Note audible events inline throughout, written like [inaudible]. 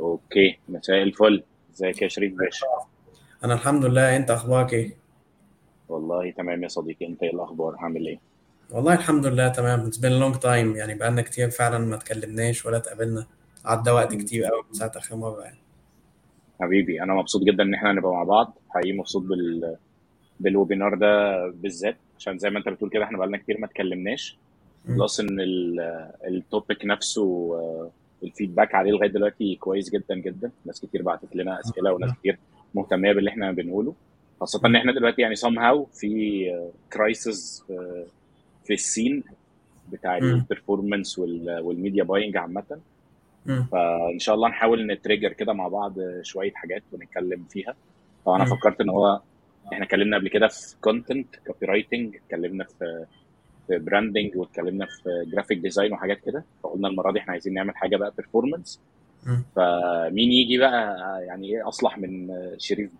أوكي مساء الفل. إزيك يا شريف باشا؟ أنا الحمد لله. أنت أخبارك إيه؟ والله تمام يا صديقي. أنت إيه الأخبار؟ عامل إيه؟ والله الحمد لله تمام. It's been a long time. يعني بقالنا كتير فعلا ما اتكلمناش ولا اتقابلنا. عدى وقت. كتير قوي من ساعة آخر مرة يعني. حبيبي أنا مبسوط جدا إن إحنا نبقى مع بعض. حقيقي مبسوط بال... بال webinar ده بالذات. عشان زي ما أنت بتقول كده إحنا بقالنا كتير ما اتكلمناش. plus إن ال... ال topic نفسه آه، ال feedback عليه لغاية دلوقتي كويس جدا جدا ناس كتير بعتت لنا أسئلة وناس كتير مهتميه باللي إحنا بنقوله خاصة إن. إحنا دلوقتي يعني somehow في crisis في ال scene بتاع. ال performance وال media buying عامة. فإن شاء الله نحاول ن trigger كده مع بعض شوية حاجات ونتكلم فيها فانا. فكرت إن هو إحنا اتكلمنا قبل كده في content copywriting اتكلمنا في في branding واتكلمنا في graphic design وحاجات كده فقلنا المرة دي إحنا عايزين نعمل حاجة بقى performance. فمين يجي بقى يعني إيه أصلح من شريف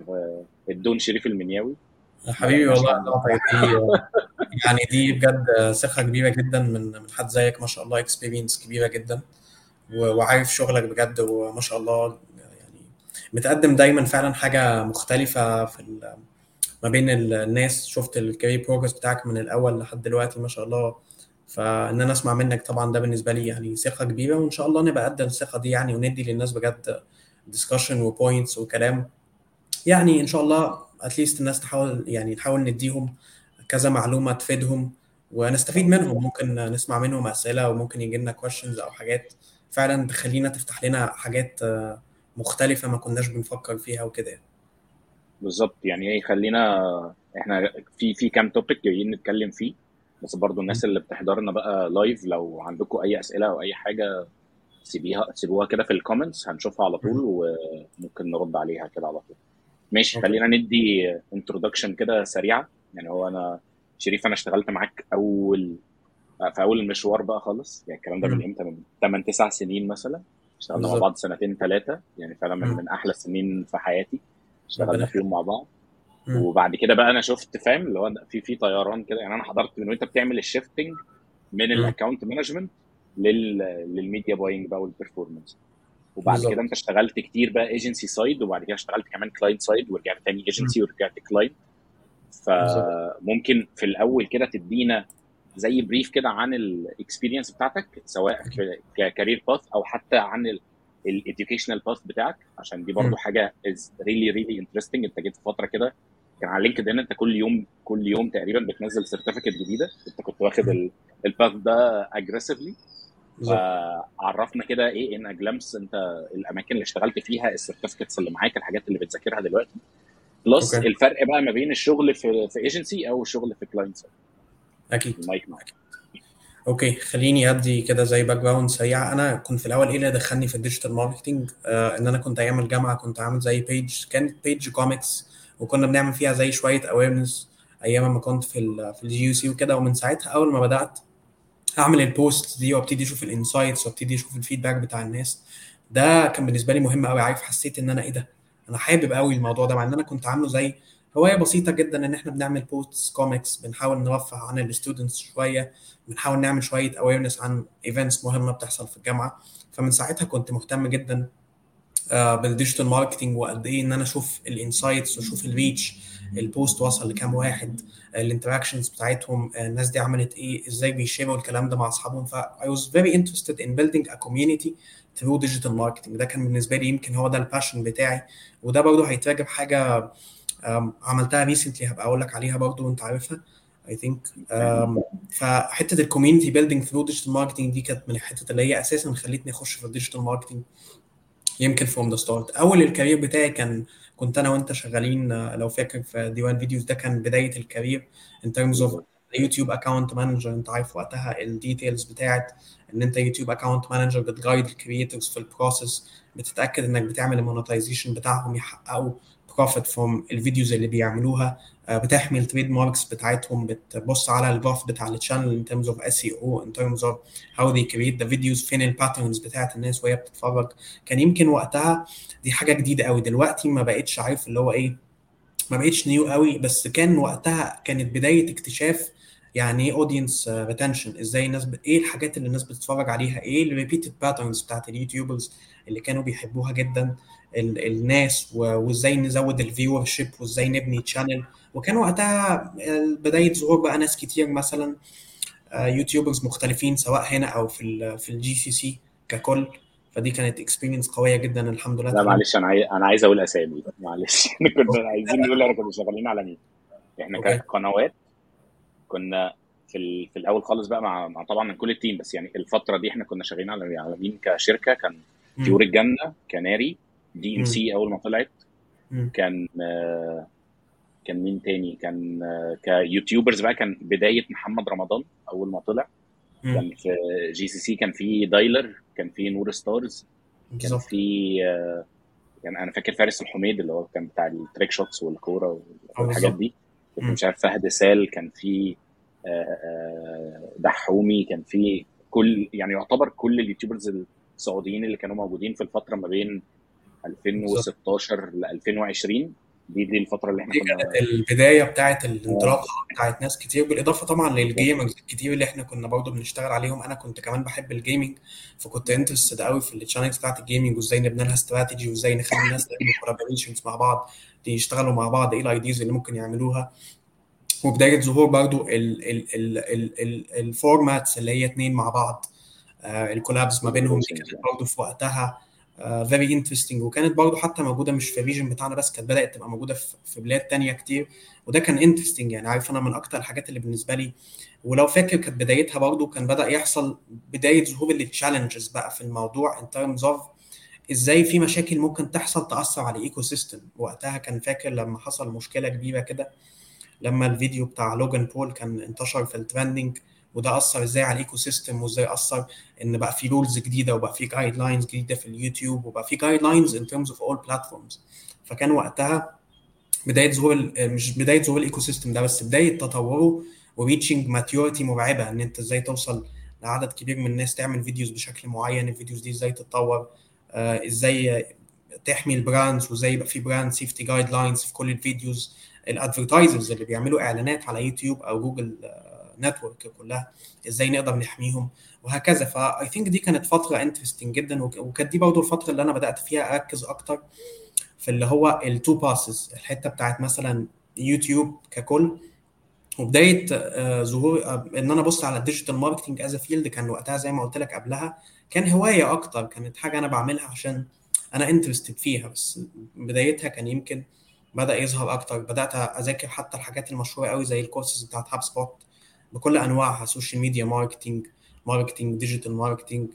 the don شريف المنياوي؟ حبيبي ما بقالناش والله يعني دي بجد ثقة كبيرة جدا من من حد زيك ما شاء الله experience كبيرة جدا. وعارف شغلك بجد وما شاء الله يعني متقدم دايما فعلا حاجة مختلفة في ما بين ال- الناس. شفت ال career progress بتاعك من الأول لحد دلوقتي ما شاء الله. فإن أنا أسمع منك طبعا ده بالنسبة لي يعني ثقة كبيرة وإن شاء الله نبقى قد الثقة دي يعني وندي للناس بجد discussion و points وكلام يعني إن شاء الله at least الناس تحاول يعني نحاول نديهم كذا معلومة تفيدهم ونستفيد منهم. ممكن نسمع منهم أسئلة وممكن يجي لنا questions أو حاجات فعلا تخلينا تفتح لنا حاجات مختلفة ما كناش بنفكر فيها وكده بالظبط. يعني إيه خلينا إحنا في في كام topic جايين نتكلم فيه. بس برضو الناس اللي بتحضرنا بقى live لو عندكم أي أسئلة أو أي حاجة سيبيها سيبوها كده في ال comments هنشوفها على طول وممكن نرد عليها كده على طول. ماشي خلينا ندي introduction كده سريعة. يعني هو أنا شريف أنا اشتغلت معاك أول في أول المشوار بقى خالص. يعني الكلام ده من. إمتى؟ من 8 9 سنين مثلا. اشتغلنا مع بعض سنتين ثلاثة يعني فعلا من. من أحلى السنين في حياتي. اشتغلنا فيهم مع بعض. مم. وبعد كده بقى أنا شفت فاهم؟ اللي هو في في طيران كده. يعني أنا حضرت من وأنت بتعمل ال shifting من. ال account management لل لل media buying بقى وال performance وبعد كده أنت اشتغلت كتير بقى agency side وبعد كده اشتغلت كمان client side ورجعت تاني. agency ورجعت client فممكن في الأول كده تدينا زي brief كده عن ال experience بتاعتك سواء ك career path أو حتى عن ال educational path بتاعك عشان دي برضو. حاجة is really really interesting انت جيت في فترة كده كان على لينكد ان انت كل يوم كل يوم تقريبا بتنزل certificates جديدة. انت كنت واخد. ال path ده aggressively فعرفنا كده إيه in glance انت الأماكن اللي اشتغلت فيها ال certificates اللي معاك الحاجات اللي بتذاكرها دلوقتي. plus الفرق بقى ما بين الشغل في في ايجنسي أو الشغل في client أكيد. المايك معاك. أوكي خليني أدي كده زي background سريع. أنا كنت في الأول إيه اللي دخلني في ال digital marketing آه إن أنا كنت أيام الجامعة كنت عامل زي page كانت page comics وكنا بنعمل فيها زي شوية awareness أيام ما كنت في ال في ال GUC وكده. ومن ساعتها أول ما بدأت أعمل ال post دي وأبتدي أشوف ال insights وأبتدي أشوف ال feedback بتاع الناس ده كان بالنسبة لي مهم قوي عارف حسيت إن أنا إيه ده؟ أنا حابب قوي الموضوع ده مع إن أنا كنت عامله زي هواية بسيطة جدا إن إحنا بنعمل posts comics بنحاول نرفه عن ال students شوية بنحاول نعمل شوية awareness عن events مهمة بتحصل في الجامعة. فمن ساعتها كنت مهتم جدا آه، بال digital marketing وقد إيه إن أنا أشوف ال insights وأشوف ال reach ال post وصل لكام واحد ال interactions بتاعتهم آه، الناس دي عملت إيه إزاي بي share وا الكلام ده مع أصحابهم. ف I was very interested in building a community through digital marketing. ده كان بالنسبة لي يمكن هو ده ال passion بتاعي. وده برضه هيتراجع حاجة عملتها recently هبقى أقول لك عليها برضه وأنت عارفها think. آم، فحتة ال community building through digital marketing دي كانت من الحتت اللي هي أساسا خلتني أخش في ال digital marketing يمكن from the start أول ال career بتاعي كان كنت أنا وأنت شغالين آه، لو فاكر في ديوان videos ده كان بداية ال career in terms of YouTube account manager أنت عارف وقتها ال details بتاعت إن أنت YouTube account manager بت guide ال creators في ال process بتتأكد إنك بتعمل ال monetization بتاعهم يحققوا profit from ال videos اللي بيعملوها. بتحمي ال trademarks بتاعتهم بتبص على ال graph بتاع ال channel in terms of SEO in terms of how they create the videos فين ال patterns بتاعت الناس وهي بتتفرج. كان يمكن وقتها دي حاجة جديدة قوي. دلوقتي ما بقتش عارف اللي هو إيه ما بقتش new قوي بس كان وقتها كانت بداية اكتشاف يعني إيه audience retention إزاي الناس ب... إيه الحاجات اللي الناس بتتفرج عليها؟ إيه ال repeated patterns بتاعت ال YouTubers اللي كانوا بيحبوها جدا؟ ال... الناس. وازاي نزود ال viewership وازاي نبني channel وكان وقتها بداية ظهور بقى ناس كتير مثلا YouTubers مختلفين سواء هنا أو في ال في ال GCC ككل. فدي كانت experience قوية جدا الحمد لله. لا معلش أنا عايز أنا عايز أقول أسامي. معلش. [laughs] كنا عايزين نقول إحنا كنا شغالين على مين. إحنا كقنوات كنا في ال... في الأول خالص بقى مع, مع طبعا من كل ال team بس يعني الفترة دي إحنا كنا شغالين على على مين كشركة؟ كان. طيور الجنة كناري DMC أول ما طلعت. كان آه، كان مين تاني كان آه، ك YouTubers بقى كان بداية محمد رمضان أول ما طلع. كان في GCC كان في دايلر كان في نور ستارز كان في آه، كان أنا فاكر فارس الحميد اللي هو كان بتاع ال trick shots والكورة والحاجات دي كنت. مش عارف فهد سال كان في دحومي كان في كل يعني يعتبر كل ال YouTubers السعوديين اللي كانوا موجودين في الفترة ما بين 2016 ل 2020 دي دي الفترة اللي إحنا دي كانت البداية بتاعت آه. الانطلاقه بتاعت ناس كتير بالإضافة طبعا لل gamers الكتير اللي إحنا كنا برضو بنشتغل عليهم. أنا كنت كمان بحب ال gaming فكنت interested قوي في ال channels بتاعت ال gaming وإزاي نبني لها استراتيجي وإزاي نخلي الناس تعمل collaborations مع بعض يشتغلوا مع بعض إيه ال ideas اللي ممكن يعملوها. وبداية ظهور برضو ال formats اللي هي اتنين مع بعض آه ال collabs ما بينهم دي كانت برضو في وقتها. very interesting وكانت برضو حتى موجودة مش في ال region بتاعنا بس كانت بدأت تبقى موجودة في بلاد تانية كتير. وده كان interesting يعني عارف أنا من أكتر الحاجات اللي بالنسبة لي ولو فاكر كانت بدايتها برضو كان بدأ يحصل بداية ظهور ال challenges بقى في الموضوع in terms of إزاي في مشاكل ممكن تحصل تأثر على ال ecosystem وقتها كان فاكر لما حصل مشكلة كبيرة كده لما الفيديو بتاع لوجان بول كان انتشر في ال trending وده أثر إزاي على ال ecosystem وإزاي أثر إن بقى في rules جديدة وبقى في guidelines جديدة في اليوتيوب وبقى في guidelines in terms of all platforms فكان وقتها بداية ظهور مش بداية ظهور ال ecosystem ده بس بداية تطوره و reaching maturity مرعبة إن أنت إزاي توصل لعدد كبير من الناس تعمل videos بشكل معين ال videos دي إزاي تتطور آه، إزاي تحمي ال brands وإزاي يبقى في brand safety guidelines في كل ال videos ال advertisers اللي بيعملوا إعلانات على يوتيوب أو جوجل network كلها إزاي نقدر نحميهم؟ وهكذا. ف I think دي كانت فترة interesting جدا وك- وكانت دي برضه الفترة اللي أنا بدأت فيها أركز أكتر في اللي هو ال two paths الحتة بتاعت مثلا يوتيوب ككل. وبداية آه، ظهور آه، إن أنا أبص على ال digital marketing as field كان وقتها زي ما قلت لك قبلها كان هواية أكتر كانت حاجة أنا بعملها عشان أنا interested فيها. بس بدايتها كان يمكن بدأ يظهر أكتر بدأت أذاكر حتى الحاجات المشهورة قوي زي الكورسز بتاعت هاب سبوت بكل أنواعها social media marketing marketing digital marketing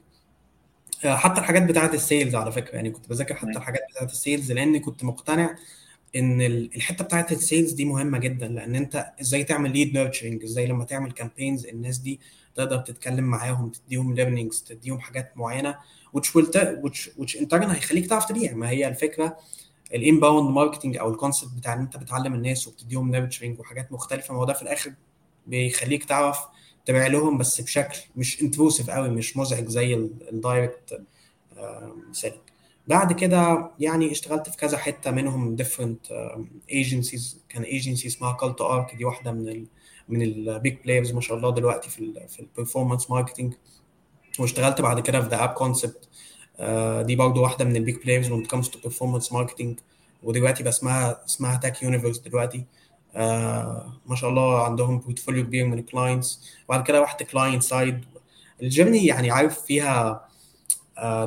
حتى الحاجات بتاعت ال sales على فكرة. يعني كنت بذاكر حتى مم. الحاجات بتاعت ال sales لأن كنت مقتنع إن ال- الحتة بتاعت ال sales دي مهمة جدا. لأن أنت إزاي تعمل lead nurturing إزاي لما تعمل campaigns الناس دي تقدر تتكلم معاهم تديهم learnings تديهم حاجات معينة which will which which in turn هيخليك تعرف تبيع. ما هي الفكرة ال inbound marketing أو ال concept بتاع إن أنت بتعلم الناس وبتديهم nurturing وحاجات مختلفة. ما هو ده في الآخر بيخليك تعرف تبيع لهم بس بشكل مش intrusive قوي مش مزعج زي ال direct selling بعد كده يعني اشتغلت في كذا حتة منهم different agencies كان ايجنسي اسمها Cult Ark دي واحدة من ال من ال big players ما شاء الله دلوقتي في ال في ال performance marketing واشتغلت بعد كده في The App Concept دي برضو واحدة من ال big players when comes to performance marketing. ودلوقتي بقى اسمها اسمها TAC Universe دلوقتي. آه ما شاء الله عندهم portfolio كبير من ال clients وبعد كده رحت client side ال journey يعني عارف فيها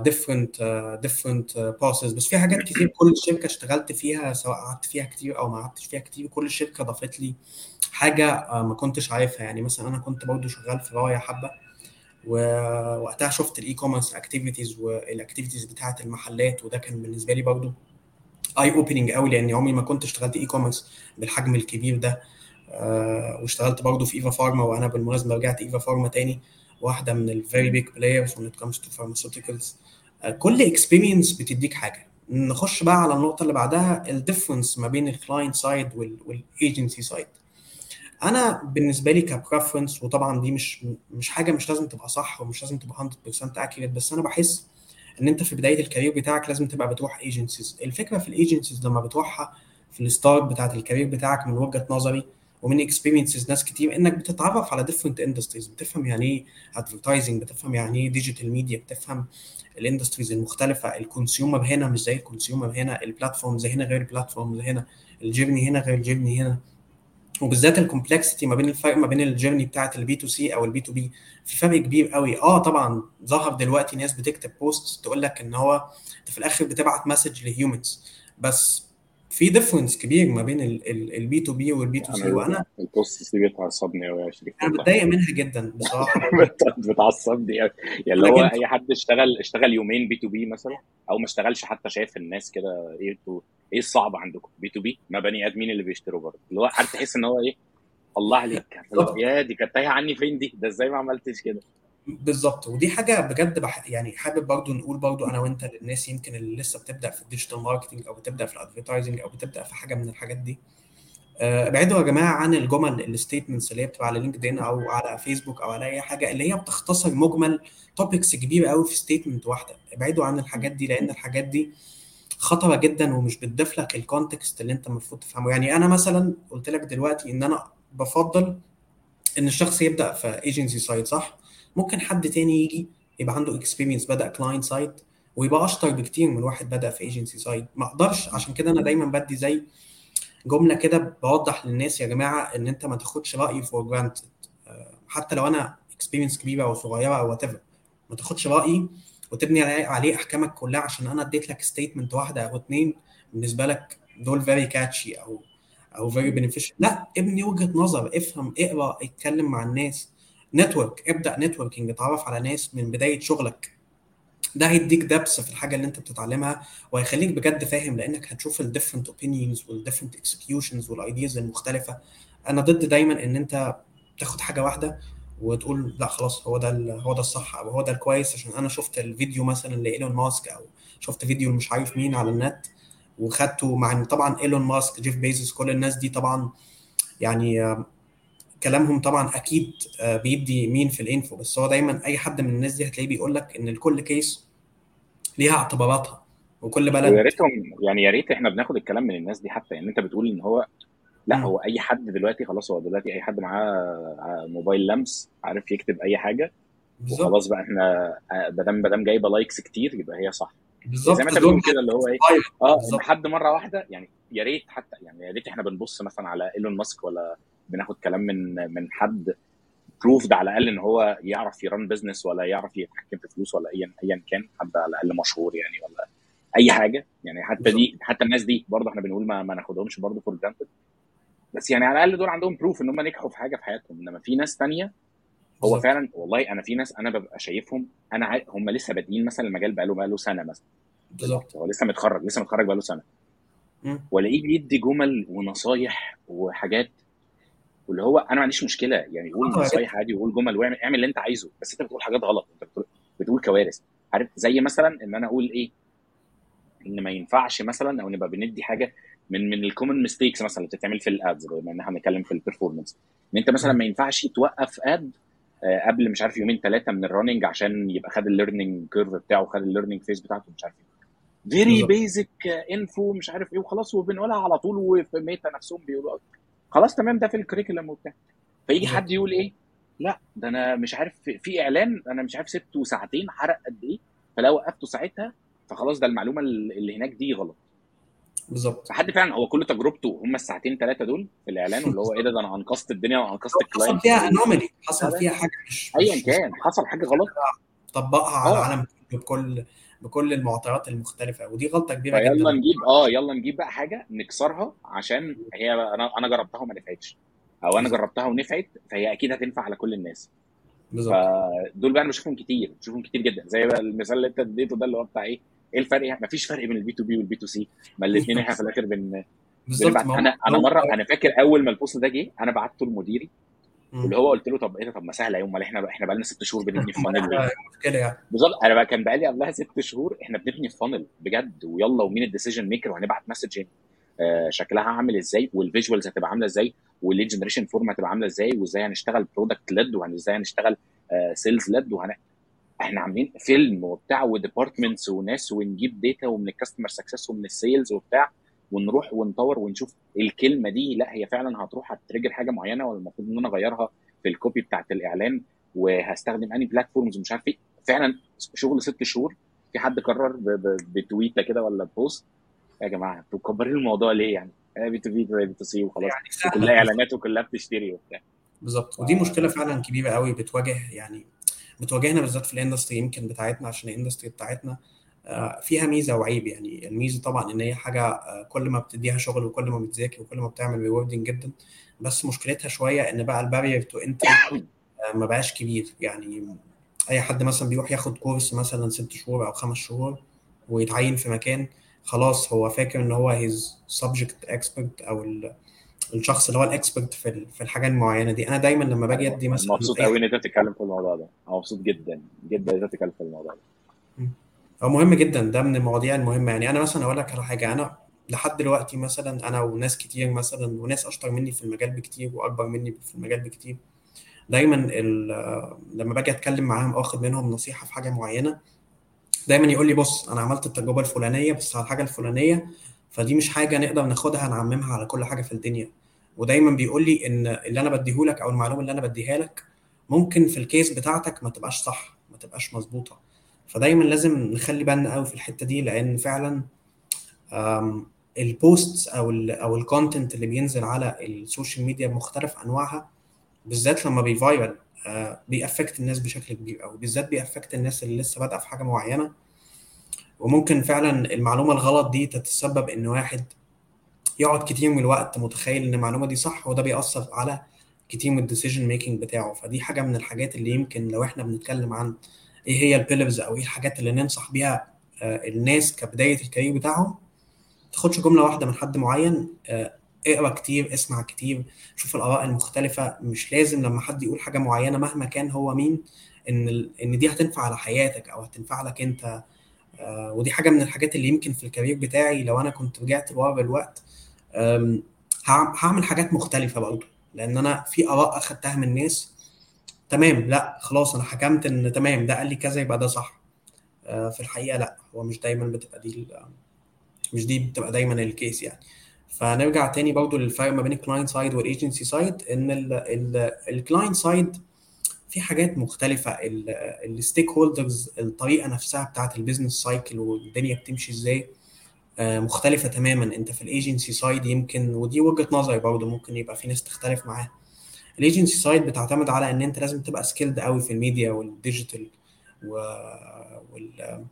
different different process بس في حاجات كتير كل شركة اشتغلت فيها سواء قعدت فيها كتير أو ما قعدتش فيها كتير كل شركة ضافت لي حاجة uh, ما كنتش عارفها. يعني مثلا أنا كنت برضو شغال في رايه حبة ووقتها شفت ال e-commerce activities وال activities بتاعة المحلات وده كان بالنسبة لي برضو eye opening قوي لاني عمري ما كنت اشتغلت e-commerce بالحجم الكبير ده. uh, واشتغلت برضو في ايفا فارما وأنا بالمناسبة رجعت ايفا فارما تاني واحدة من ال very big players when comes to pharmaceuticals. كل experience بتديك حاجة. نخش بقى على النقطة اللي بعدها ال difference ما بين ال client side وال agency side أنا بالنسبة لي ك preference وطبعا دي مش مش حاجة مش لازم تبقى صح ومش لازم تبقى 100% accurate بس أنا بحس إن أنت في بداية ال career بتاعك لازم تبقى بتروح agencies الفكرة في ال agencies لما بتروحها في ال start بتاعت ال career بتاعك من وجهة نظري ومن experiences ناس كتير إنك بتتعرف على different industries بتفهم يعني إيه advertising بتفهم يعني إيه digital media بتفهم ال industries المختلفة. ال consumer هنا مش زي ال consumer هنا ال platforms هنا غير ال platforms هنا ال journey هنا غير ال journey هنا. وبالذات ال complexity ما بين الفرق ما بين ال journey بتاعت ال B2C أو ال B2B في فرق كبير قوي. آه طبعا ظهر دلوقتي ناس بتكتب post تقول لك إن هو أنت في الآخر بتبعت message ل humans بس في difference كبير ما بين البي تو بي والبي تو سي وأنا ال post دي بتعصبني قوي يا شريف. أنا بتضايق منها جدا بصراحة. [laughs] بتعصبني يعني اللي هو أي حد اشتغل اشتغل يومين B2B مثلا أو ما اشتغلش حتى شايف الناس كده إيه إيه الصعب عندكم؟ B2B ما بني آدمين اللي بيشتروا برضه. اللي هو عارف تحس إن هو إيه؟ الله عليك يا دي كانت تايهة عني فين دي؟ ده إزاي ما عملتش كده؟ بالظبط. ودي حاجة بجد بح... يعني حابب برضو نقول برضو أنا وأنت للناس يمكن اللي لسه بتبدأ في ال digital marketing أو بتبدأ في ال advertising أو بتبدأ في حاجة من الحاجات دي. ابعدوا يا جماعة عن الجمل ال statements اللي هي بتبقى على LinkedIn أو على فيسبوك أو على أي حاجة اللي هي بتختصر مجمل topics كبيرة قوي في statement واحدة. ابعدوا عن الحاجات دي لأن الحاجات دي خطرة جدا ومش بتضيف لك ال context اللي أنت المفروض تفهمه. يعني أنا مثلا قلت لك دلوقتي إن أنا بفضل إن الشخص يبدأ في agency side صح؟ ممكن حد تاني يجي يبقى عنده experience بدأ client side ويبقى أشطر بكتير من واحد بدأ في agency side ما أقدرش عشان كده أنا دايما بدي زي جملة كده بوضح للناس يا جماعة إن أنت ما تاخدش رأيي for granted حتى لو أنا experience كبيرة أو صغيرة أو what ما تاخدش رأيي وتبني عليه أحكامك كلها عشان أنا أديت لك statement واحدة أو اتنين بالنسبة لك دول very catchy أو أو very beneficial لا ابني وجهة نظر افهم اقرأ اتكلم مع الناس. network ابدأ networking اتعرف على ناس من بداية شغلك. ده هيديك depth في الحاجة اللي أنت بتتعلمها وهيخليك بجد فاهم لأنك هتشوف ال different opinions وال different executions وال ideas المختلفة. أنا ضد دايما إن أنت تاخد حاجة واحدة وتقول لا خلاص هو ده هو ده الصح أو هو ده الكويس عشان أنا شفت الفيديو مثلا لايلون ماسك أو شفت فيديو مش عارف مين على النت وخدته مع طبعا إيلون ماسك جيف بيزوس كل الناس دي طبعا يعني كلامهم طبعا أكيد بيدي meaningful info بس هو دايما أي حد من الناس دي هتلاقيه بيقول لك إن لكل case ليها اعتباراتها وكل بلد ويا ريتهم يعني يا ريت إحنا بناخد الكلام من الناس دي حتى يعني أنت بتقول إن هو لا. هو أي حد دلوقتي خلاص هو دلوقتي أي حد معاه موبايل لمس عارف يكتب أي حاجة بالزبط. وخلاص بقى إحنا ما دام ما دام جايبة likes كتير يبقى هي صح. بالظبط زي ما أنت بتقول كده اللي هو إيه آه حد مرة واحدة يعني يا ريت حتى يعني يا ريت إحنا بنبص مثلا على إيلون ماسك ولا بناخد كلام من من حد proved على الأقل إن هو يعرف ي run business ولا يعرف يتحكم في فلوس ولا ايا ايا كان حد على الأقل مشهور يعني ولا أي حاجة. يعني حتى دي حتى الناس دي برضه إحنا بنقول ما, ما ناخدهمش برضه for granted بس يعني على الأقل دول عندهم proof إن هم نجحوا في حاجة في حياتهم. إنما في ناس تانية هو بالزبط. فعلا والله أنا في ناس أنا ببقى شايفهم أنا عا... هم لسه بادئين مثلا المجال بقاله بقاله سنة مثلا. بالظبط. هو لسه متخرج لسه متخرج بقاله سنة. وألاقيه بيدي جمل ونصايح وحاجات واللي هو أنا ما عنديش مشكلة. يعني قول نصايح عادي وقول جمل واعمل اعمل اللي أنت عايزه. بس أنت بتقول حاجات غلط. أنت بتقول, بتقول كوارث. عارف زي مثلا إن أنا أقول إيه؟ إن ما ينفعش مثلا أو نبقى بندي حاجة من من ال common mistakes مثلا اللي بتتعمل في ال ads بما إن إحنا بنتكلم في ال performance إن أنت مثلا ما ينفعش توقف ad قبل مش عارف يومين ثلاثة من ال running عشان يبقى خد ال learning curve بتاعه خد ال learning phase بتاعته مش عارف إيه. very basic info مش عارف إيه وخلاص وبنقولها على طول وفي ميتا نفسهم بيقولوا خلاص تمام ده في ال curriculum وبتاع. فيجي حد يقول إيه؟ لأ ده أنا مش عارف في إعلان أنا مش عارف سبته ساعتين حرق قد إيه فلو وقفته ساعتها فخلاص ده المعلومة اللي هناك دي غلط. بالظبط. فحد فعلا هو كل تجربته هم الساعتين ثلاثة دول في الإعلان واللي هو إيه ده ده أنا انقذت الدنيا وانقذت ال client حصل فيها anomaly حصل فيها حاجة مش ايا كان حصل حاجة غلط. طبقها على العالم بكل بكل المعطيات المختلفة ودي غلطة كبيرة يلا جدا. نجيب آه يلا نجيب بقى حاجة نكسرها عشان هي أنا أنا جربتها وما نفعتش. أو أنا جربتها ونفعت فهي أكيد هتنفع على كل الناس. بالظبط. فدول بقى أنا بشوفهم كتير بشوفهم كتير جدا. زي بقى المثال اللي أنت اديته ده اللي هو بتاع إيه؟ إيه الفرق؟ مفيش فرق بين البي تو بي والبي تو سي. ما الاثنين إحنا في الآخر بن بالظبط. أنا أنا مره أنا فاكر أول ما ال post ده جه أنا بعته لمديري واللي هو قلت له طب إيه طب ما سهلة يوم ما إحنا إحنا بقى لنا ست شهور بنبني [laughs] في funnel مشكلة يعني. بالظبط. أنا بقى كان بقى لي قبلها ست شهور إحنا بنبني في funnel بجد ويلا ومين ال decision maker وهنبعت message آه شكلها عامل إزاي وال visuals هتبقى عاملة إزاي وال lead generation form هتبقى عاملة إزاي وإزاي هنشتغل product-led وازاي هنشتغل آه sales-led وهن إحنا عاملين فيلم وبتاع و departments وناس ونجيب data ومن ال customer success ومن ال sales وبتاع ونروح ونطور ونشوف الكلمة دي لا هي فعلا هتروح ه trigger حاجة معينة ولا المفروض إن أنا أغيرها في ال copy بتاعت الإعلان وهستخدم any platforms ومش عارف إيه. فعلا شغل ست شهور في حد قرر بتويتة كده ولا post؟ يا جماعة أنتوا مكبرين الموضوع ليه يعني؟ بي تو بي بي تو سي وخلاص يعني وكلها إعلانات وكلها بتشتري وبتاع. بالظبط. ودي مشكلة فعلا كبيرة قوي بتواجه يعني بتواجهنا بالذات في ال industry يمكن بتاعتنا عشان ال industry بتاعتنا آه، فيها ميزة وعيب. يعني الميزة طبعا إن هي حاجة آه، كل ما بتديها شغل وكل ما بتذاكر وكل ما بتعمل rewarding جدا. بس مشكلتها شوية إن بقى ال barrier to entry ما بقاش كبير. يعني أي حد مثلا بيروح ياخد course مثلا ست شهور أو خمس شهور ويتعين في مكان خلاص هو فاكر إن هو he's subject expert أو ال- الشخص اللي هو ال expert في في الحاجة المعينة دي. أنا دايما لما باجي أدي مثلا مبسوط قوي ان انت بتتكلم في الموضوع ده. مبسوط جدا جدا ان انت بتتكلم في الموضوع ده. هو مهم جدا ده من المواضيع المهمة. يعني أنا مثلا أقول لك على حاجة. أنا لحد دلوقتي مثلا أنا وناس كتير مثلا وناس أشطر مني في المجال بكتير وأكبر مني في المجال بكتير دايما لما باجي أتكلم معاهم أو آخد منهم نصيحة في حاجة معينة دايما يقول لي بص أنا عملت التجربة الفلانية بس على الحاجة الفلانية فدي مش حاجة نقدر ناخدها نعممها على كل حاجة في الدنيا. ودايما بيقول لي إن اللي أنا بديهولك أو المعلومة اللي أنا بديها لك ممكن في ال case بتاعتك ما تبقاش صح ما تبقاش مظبوطة. فدايما لازم نخلي بالنا قوي في الحتة دي لأن فعلا ال posts أو ال أو ال content اللي بينزل على ال social media بمختلف أنواعها بالذات لما بي viral آه، بي affect الناس بشكل كبير قوي بالذات بي affect الناس اللي لسه بادئة في حاجة معينة وممكن فعلا المعلومة الغلط دي تتسبب إن واحد يقعد كتير من الوقت متخيل إن المعلومة دي صح وده بيأثر على كتير من ال decision making بتاعه. فدي حاجة من الحاجات اللي يمكن لو إحنا بنتكلم عن إيه هي ال pillars أو إيه الحاجات اللي ننصح بيها آه، الناس كبداية ال career بتاعهم تاخدش جملة واحدة من حد معين آه، اقرأ كتير اسمع كتير شوف الآراء المختلفة. مش لازم لما حد يقول حاجة معينة مهما كان هو مين إن إن دي هتنفع على حياتك أو هتنفع لك أنت. ودي حاجة من الحاجات اللي يمكن في الكارير بتاعي لو أنا كنت رجعت لورا بالوقت هعمل حاجات مختلفة برضه. لأن أنا في آراء أخدتها من ناس تمام لأ خلاص أنا حكمت إن تمام ده قال لي كذا يبقى ده صح. آه، في الحقيقة لأ هو مش دايما بتبقى دي مش دي بتبقى دايما ال case يعني. فنرجع تاني برضه للفرق ما بين ال client side وال agency side إن ال client side في حاجات مختلفة. ال stakeholders الطريقة نفسها بتاعت ال business cycle والدنيا بتمشي إزاي آه، مختلفة تماما. أنت في ال agency side يمكن ودي وجهة نظري برضه ممكن يبقى في ناس تختلف معاها. ال agency side بتعتمد على إن أنت لازم تبقى skilled قوي في ال media وال digital. وال...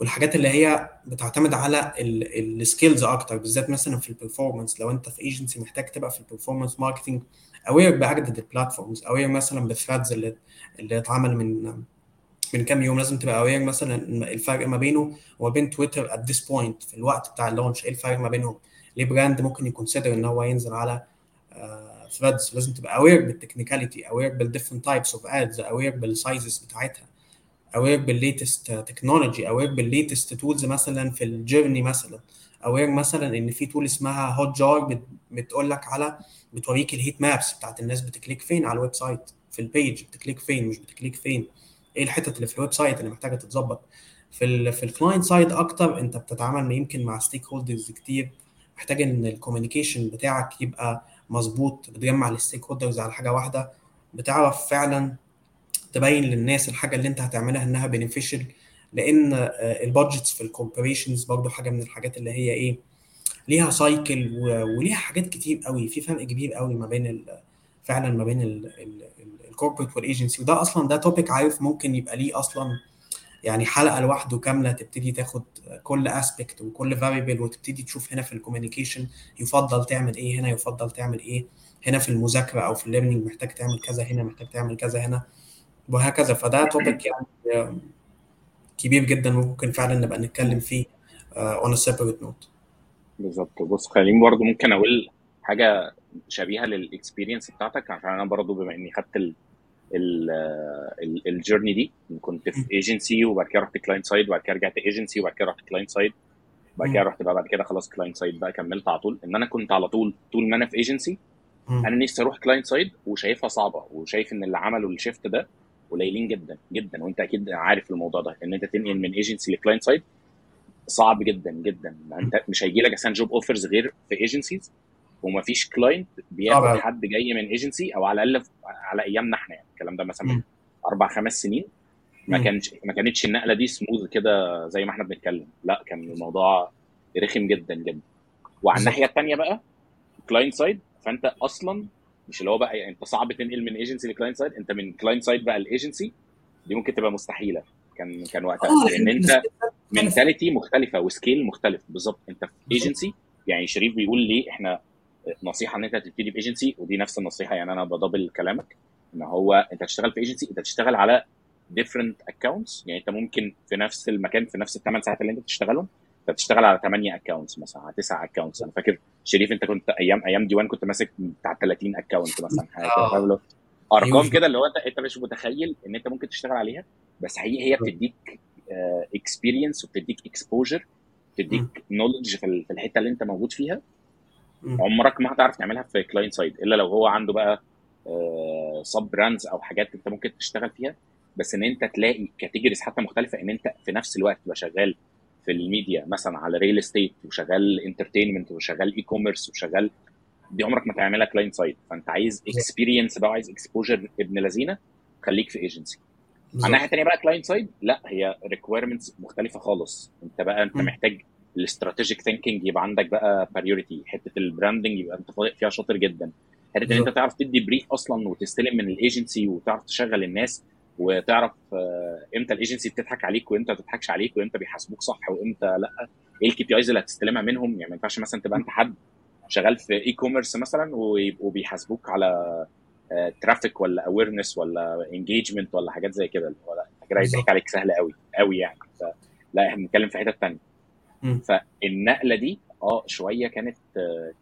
والحاجات اللي هي بتعتمد على ال skills أكتر بالذات مثلا في ال performance لو أنت في ايجنسي محتاج تبقى في ال performance marketing aware بأجدد ال platforms aware مثلا ب Threads اللي اللي اتعمل من من كام يوم. لازم تبقى aware مثلا الفرق ما بينه وما بين تويتر at this point في الوقت بتاع ال launch. إيه الفرق ما بينهم؟ ليه brand ممكن ي consider إن هو ينزل على Threads لازم تبقى aware بال technicality aware بال different types of ads aware بال sizes بتاعتها aware بال latest technology aware بال latest tools مثلا في ال journey مثلا. aware مثلا إن في tool اسمها Hotjar بتقول لك على بتوريك ال heat maps بتاعت الناس بت click فين على ال website. في ال page بت click فين مش بت click فين. إيه الحتت اللي في ال website اللي محتاجة تتظبط. في ال في ال client side أكتر أنت بتتعامل يمكن مع stakeholders كتير. محتاج إن ال communication بتاعك يبقى مظبوط بتجمع ال stakeholders على حاجة واحدة. بتعرف فعلا تبين للناس الحاجة اللي أنت هتعملها إنها beneficial لأن ال budgets في ال corporations برضو حاجة من الحاجات اللي هي إيه ليها cycle وليها حاجات كتير قوي في فرق كبير قوي ما بين فعلا ما بين ال corporate وال agency وده أصلا ده topic عارف ممكن يبقى ليه أصلا يعني حلقة لوحده كاملة تبتدي تاخد كل aspect وكل variable وتبتدي تشوف هنا في ال communication يفضل تعمل إيه هنا يفضل تعمل إيه هنا في المذاكرة أو في ال learning محتاج تعمل كذا هنا محتاج تعمل كذا هنا وهكذا. فده topic يعني كبير جدا ممكن فعلا نبقى نتكلم فيه on separate note بالظبط. بص خليني برضه ممكن أقول حاجة شبيهة لل experience بتاعتك عشان أنا برضه بما إني خدت ال journey دي كنت في ايجنسي وبعد كده رحت client side وبعد كده رجعت ايجنسي وبعد كده رحت client side وبعد كده رحت بقى بعد كده خلاص client side بقى كملت على طول. إن أنا كنت على طول طول ما أنا في ايجنسي أنا نفسي أروح client side وشايفها صعبة وشايف إن اللي عملوا ال shift ده قليلين جدا جدا. وأنت أكيد عارف الموضوع ده إن أنت تنقل من agency ل client side صعب جدا جدا. أنت مش هيجي لك أساسا job offers غير في agencies ومفيش client بياخد حد جاي من ايجنسي أو على الأقل على أيامنا إحنا يعني. الكلام ده مثلا من. أربع خمس سنين. ما. كانش ما كانتش النقلة دي سموث كده زي ما إحنا بنتكلم. لا كان الموضوع رخم جدا جدا. وعلى الناحية الثانية بقى client side فأنت أصلا مش اللي هو بقى أنت صعب تنقل من agency ل client side أنت من client side بقى ال agency دي ممكن تبقى مستحيلة. كان كان وقتها. آه لأن أنت mentality مختلفة و skill مختلف. بالظبط. انت في ايجنسي يعني شريف بيقول لي إحنا نصيحة ان انت تبتدي بايجنسي ودي نفس النصيحة. يعني أنا ب double كلامك إن هو أنت تشتغل في ايجنسي أنت تشتغل على different accounts يعني أنت ممكن في نفس المكان في نفس الثمان ساعات اللي أنت بتشتغلهم أنت بتشتغل على 8 accounts مثلا على 9 accounts أنا فاكر شريف أنت كنت أيام أيام دي 1 كنت ماسك بتاع 30 account مثلا حاجة اللي هو أرقام كده اللي هو أنت أنت مش متخيل إن أنت ممكن تشتغل عليها بس حقيقي هي بتديك experience وبتديك exposure بتديك knowledge في ال- في الحتة اللي انت موجود فيها. عمرك ما هتعرف تعملها في client side إلا لو هو عنده بقى sub-brands أو حاجات أنت ممكن تشتغل فيها. بس إن أنت تلاقي categories حتى مختلفة إن أنت في نفس الوقت تبقى شغال في الميديا مثلا على real estate وشغال entertainment وشغال e-commerce وشغال دي عمرك ما تعملها client side فأنت عايز experience بقى وعايز exposure ابن لذينة خليك في ايجنسي على الناحيه الثانية بقى client side لا هي requirements مختلفة خالص. انت بقى انت مم. محتاج ال strategic thinking يبقى عندك بقى priority حتة ال branding يبقى انت فيها شاطر جدا. حتة إن انت تعرف تدي brief أصلا وتستلم من الايجنسي وتعرف تشغل الناس وتعرف آه، إمتى الايجنسي بتضحك عليك وإمتى ما بتضحكش عليك وإمتى بيحاسبوك صح وإمتى لا. إيه ال KPIs اللي هتستلمها منهم؟ يعني ما ينفعش مثلا تبقى أنت حد شغال في e-commerce مثلا ويبقوا بيحاسبوك على traffic ولا awareness ولا engagement ولا حاجات زي كده. اللي هو لا انت كده هيضحك عليك سهل قوي قوي يعني. لا إحنا بنتكلم في حتة ثانية. فالنقلة دي آه شوية كانت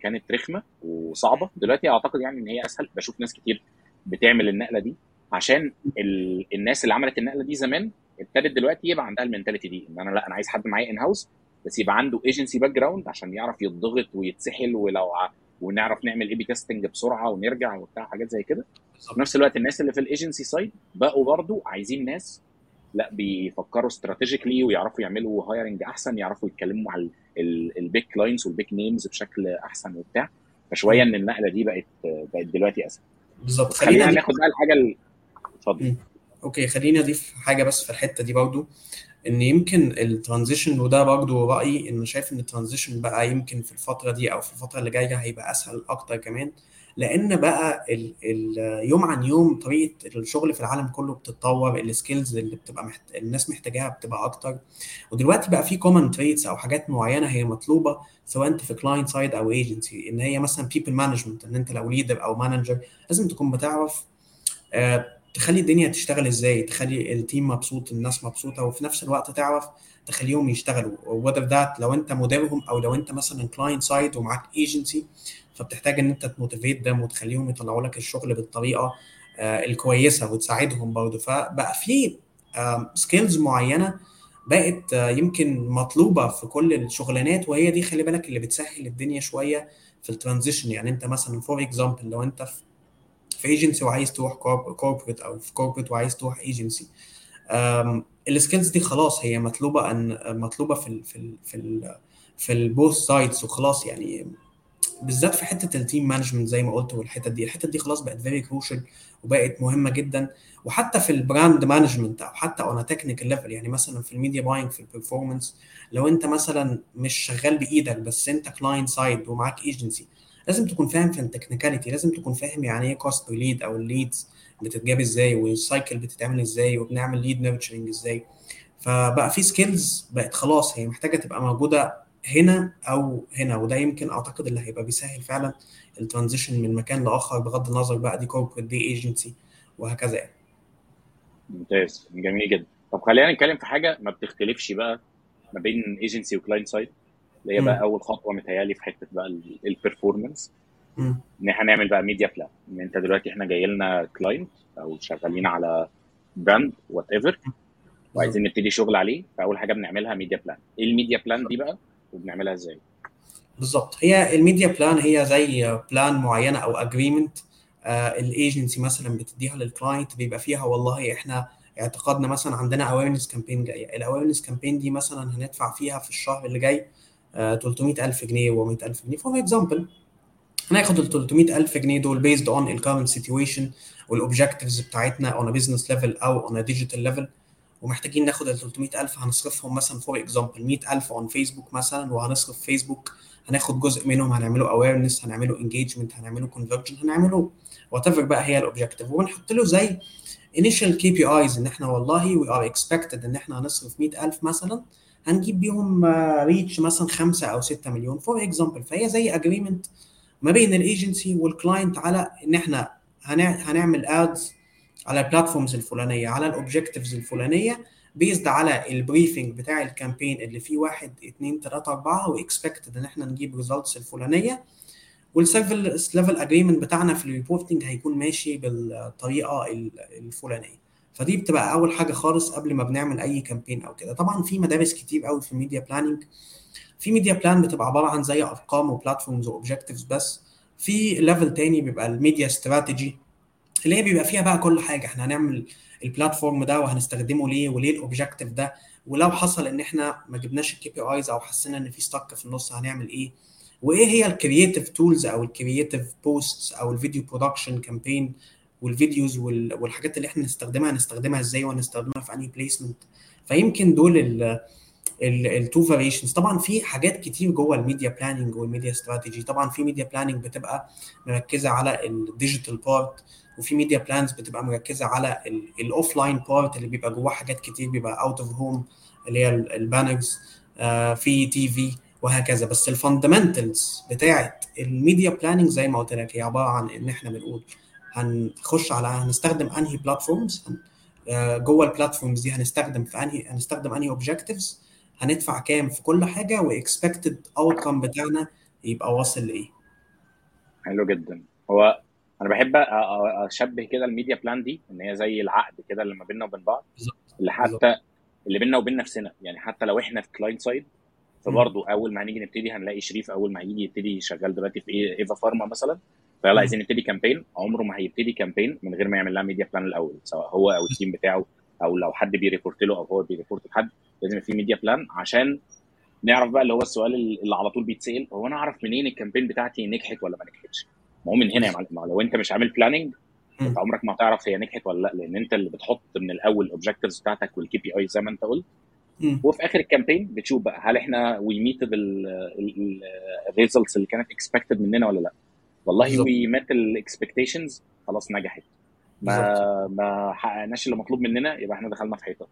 كانت رخمة وصعبة. دلوقتي أعتقد يعني إن هي أسهل. بشوف ناس كتير بتعمل النقلة دي. عشان ال... الناس اللي عملت النقلة دي زمان ابتدت دلوقتي يبقى عندها ال mentality دي. إن أنا لا أنا عايز حد معايا in-house بس يبقى عنده agency background عشان يعرف يتضغط ويتسحل ولو. ونعرف نعمل A/B testing بسرعة ونرجع وبتاع حاجات زي كده. في نفس الوقت الناس اللي في ال agency side بقوا برضو عايزين ناس لا بيفكروا strategically ويعرفوا يعملوا hiring أحسن يعرفوا يتكلموا على ال big clients وال big names بشكل أحسن وبتاع. فشوية. ان النقلة دي بقت بقت دلوقتي أسهل. بالظبط. خلينا ناخد بقى الحاجة ال- اتفضل. okay خليني أضيف حاجة بس في الحتة دي برضو. إن يمكن ال transition وده برضو رأيي إن شايف إن ال transition بقى يمكن في الفترة دي أو في الفترة اللي جاية هيبقى أسهل أكتر كمان. لأن بقى ال ال يوم عن يوم طريقة الشغل في العالم كله بتتطور ال skills اللي بتبقى محت... الناس محتاجاها بتبقى أكتر. ودلوقتي بقى في common traits أو حاجات معينة هي مطلوبة سواء أنت في client side أو ايجنسي إن هي مثلا people management إن أنت لو leader أو manager لازم تكون بتعرف آه، تخلي الدنيا تشتغل إزاي؟ تخلي ال team مبسوط الناس مبسوطة وفي نفس الوقت تعرف تخليهم يشتغلوا. Whether that لو أنت مديرهم أو لو أنت مثلا client side ومعاك ايجنسي فبتحتاج إن أنت ت motivate them وتخليهم يطلعوا لك الشغل بالطريقة آه، الكويسة وتساعدهم برضه. فبقى في skills معينة بقت آه، يمكن مطلوبة في كل الشغلانات وهي دي خلي بالك اللي بتسهل الدنيا شوية في ال transition. يعني أنت مثلا for example لو أنت في في ايجنسي وعايز تروح corporate أو في corporate وعايز تروح ايجنسي ال skills دي خلاص هي مطلوبة ان مطلوبة في ال في ال في ال في ال both sides وخلاص يعني بالذات في حتة ال team management زي ما قلت والحته دي. الحته دي خلاص بقت very crucial وبقت مهمة جدا. وحتى في ال brand management أو حتى on technical level يعني مثلا في ال media buying في ال performance لو أنت مثلا مش شغال بإيدك بس أنت client side ومعاك ايجنسي لازم تكون فاهم في ال technicality لازم تكون فاهم يعني إيه cost lead أو ال leads بتتجاب إزاي وال cycle بتتعمل إزاي وبنعمل lead nurturing إزاي. فبقى في skills بقت خلاص هي محتاجة تبقى موجودة هنا أو هنا وده يمكن أعتقد اللي هيبقى بيسهل فعلا ال transition من مكان لآخر بغض النظر بقى دي corporate دي ايجنسي وهكذا يعني. ممتاز جميل جدا. طب خلينا نتكلم في حاجة ما بتختلفش بقى ما بين agency و client side اللي هي. بقى أول خطوة متهيألي في حتة بقى ال performance. إن إحنا نعمل بقى media plan إن أنت دلوقتي إحنا جاي لنا client أو شغالين على brand whatever وعايزين نبتدي شغل عليه فأول حاجة بنعملها media plan إيه ال media plan دي بقى؟ وبنعملها إزاي؟ بالظبط. هي ال media plan هي زي plan معينة أو agreement ال agency مثلا بتديها لل client بيبقى فيها والله إحنا اعتقادنا مثلا عندنا awareness campaign جاية. ال awareness campaign دي مثلا هندفع فيها في الشهر اللي جاي آه، 300000 جنيه و100000 جنيه. for example هناخد ال 300000 جنيه دول based on ال current situation وال objectives بتاعتنا on business level أو on digital level ومحتاجين ناخد ال 300000 هنصرفهم مثلا for example 100000 on فيسبوك مثلا وهنصرف فيسبوك هناخد جزء منهم هنعمله awareness هنعمله engagement هنعمله conversion هنعمله whatever بقى هي ال objective وبنحط له زي initial KPIs إن إحنا والله we are expected إن إحنا هنصرف 100000 مثلا هنجيب بيهم reach مثلا 5 أو 6 مليون. for example فهي زي agreement ما بين ال agency وال client على إن إحنا هنعمل ads على ال platforms الفلانية على ال objectives الفلانية based على ال briefing بتاع ال campaign اللي فيه واحد اثنين ثلاثة أربعة و expected إن إحنا نجيب results الفلانية. وال service level agreement بتاعنا في ال reporting هيكون ماشي بالطريقة الفلانية. فدي بتبقى أول حاجة خالص قبل ما بنعمل أي campaign أو كده. طبعا في مدارس كتير قوي في ال media planning في media plan بتبقى عبارة عن زي أرقام و platforms و objectives بس. في level تاني بيبقى ال media strategy اللي هي بيبقى فيها بقى كل حاجة. إحنا هنعمل ال platform ده وهنستخدمه ليه وليه ال objective ده. ولو حصل إن إحنا ما جبناش ال KPIs أو حسينا إن في stuck في النص هنعمل إيه؟ وإيه هي ال creative tools أو ال creative posts أو ال video production campaign وال videos والحاجات اللي إحنا نستخدمها هنستخدمها إزاي وهنستخدمها في انهي placement فيمكن دول ال two variations طبعا في حاجات كتير جوه ال media planning وال media strategy طبعا في media planning بتبقى مركزة على ال digital part وفي media plans بتبقى مركزة على ال offline part اللي بيبقى جواه حاجات كتير بيبقى out of home اللي هي ال banners في TV وهكذا. بس ال fundamentals بتاعه ال media planning زي ما قلت لك هي عبارة عن إن إحنا بنقول هنخش على هنستخدم انهي platforms جوه ال platforms دي هنستخدم في انهي هنستخدم انهي objectives هندفع كام في كل حاجة و expected outcome بتاعنا يبقى واصل لإيه. حلو جدا. هو أنا بحب أشبه كده ال media plan دي إن هي زي العقد كده اللي ما بيننا وبين بعض اللي حتى اللي بيننا وبين نفسنا. يعني حتى لو إحنا في client side فبرضه أول ما هنيجي نبتدي هنلاقي شريف أول ما هيجي يبتدي شغال دلوقتي في إيفا فارما مثلا. فيلا عايزين نبتدي campaign عمره ما هيبتدي campaign من غير ما يعمل لها media plan الأول سواء هو أو ال team بتاعه أو لو حد بي report له أو هو بي report لحد. لازم في media plan عشان نعرف بقى اللي هو السؤال اللي على طول بيتسأل هو أنا أعرف منين ال campaign بتاعتي نجحت ولا ما نجحتش؟ ما هو من هنا يا معلم. لو أنت مش عامل planning أنت عمرك ما هتعرف هي نجحت ولا لأ. لأن أنت اللي بتحط من الأول ال objectives بتاعتك وال KPI زي ما أنت قلت. وفي آخر ال campaign بتشوف بقى هل إحنا we met ال results اللي كانت expected مننا ولا لأ. والله we met ال expectations خلاص نجحت. ما ما حققناش اللي مطلوب مننا يبقى إحنا دخلنا في حيطة.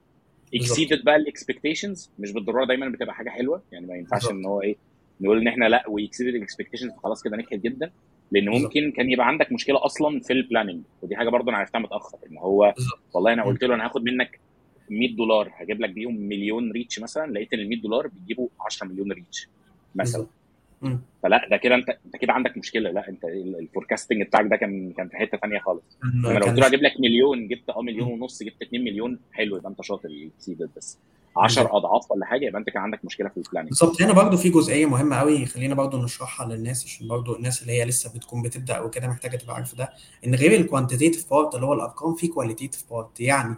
exceeded بقى ال expectations مش بالضرورة دايما بتبقى حاجة حلوة يعني ما ينفعش إن هو إيه نقول إن إحنا لأ و exceeded ال expectations خلاص كده نجحت جدا لأن ممكن كان يبقى عندك مشكلة أصلا في ال planning ودي حاجة برضه أنا عرفتها متأخر إن هو والله أنا قلت له أنا هاخد منك 100 دولار هجيب لك بيهم مليون reach مثلا لقيت إن ال 100 دولار بيجيبوا 10 مليون reach مثلا. فلا ده كده انت انت كده عندك مشكلة. لا انت ال forecasting بتاعك ده كان كان في حتة ثانية خالص. أنا لو قلت له هجيب لك مليون جبت آه مليون ونص جبت 2 مليون حلو يبقى انت شاطر بس 10 اضعاف ولا حاجة يبقى انت كان عندك مشكلة في ال planning بالظبط. هنا برضو في جزئية مهمة قوي خلينا برضو نشرحها للناس عشان برضو الناس اللي هي لسه بتكون بتبدأ أو كده محتاجة تبقى عارفة ده. إن غير ال quantitative part اللي هو الأرقام في qualitative part يعني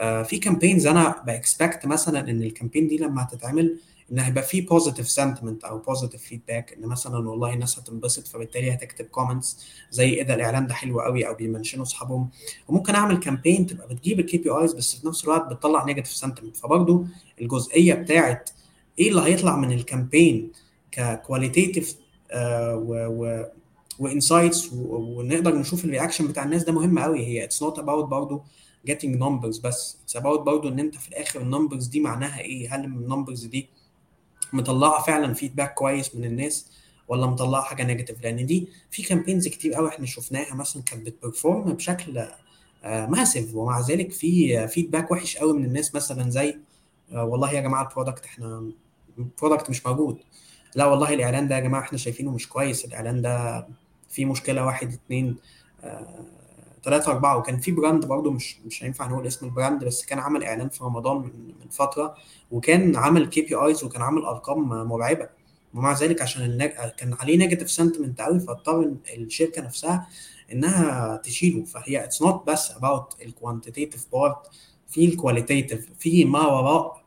آه في campaigns أنا ب expect مثلا إن ال campaign دي لما هتتعمل ان هيبقى في positive sentiment أو positive feedback إن مثلا والله الناس هتنبسط فبالتالي هتكتب comments زي إيه ده الإعلان ده حلو قوي أو بي mention وا أصحابهم. وممكن أعمل campaign تبقى بتجيب ال KPIs بس في نفس الوقت بتطلع negative sentiment فبرضه الجزئية بتاعت إيه اللي هيطلع من ال campaign ك qualitative آه و و insights ونقدر نشوف ال reaction بتاع الناس ده مهم قوي. هي it's not about برضه getting numbers بس it's about برضه إن أنت في الآخر ال numbers دي معناها إيه؟ هل ال numbers دي مطلعة فعلا feedback كويس من الناس ولا مطلعة حاجة negative لأن دي في campaigns كتير قوي إحنا شفناها مثلا كانت بت perform بشكل massive ومع ذلك في feedback وحش قوي من الناس مثلا زي والله يا جماعة ال product إحنا ال product مش موجود. لا والله الإعلان ده يا جماعة إحنا شايفينه مش كويس. الإعلان ده فيه مشكلة واحد اتنين ثلاثة أربعة وكان في brand برضه مش مش هينفع نقول اسم ال brand بس كان عمل إعلان في رمضان من من فترة وكان عمل KPIs وكان عامل أرقام مرعبة. ومع ذلك عشان ال neg... كان عليه negative sentiment قوي فاضطر الشركة نفسها إنها تشيله. فهي it's not بس about ال quantitative part في ال qualitative في ما وراء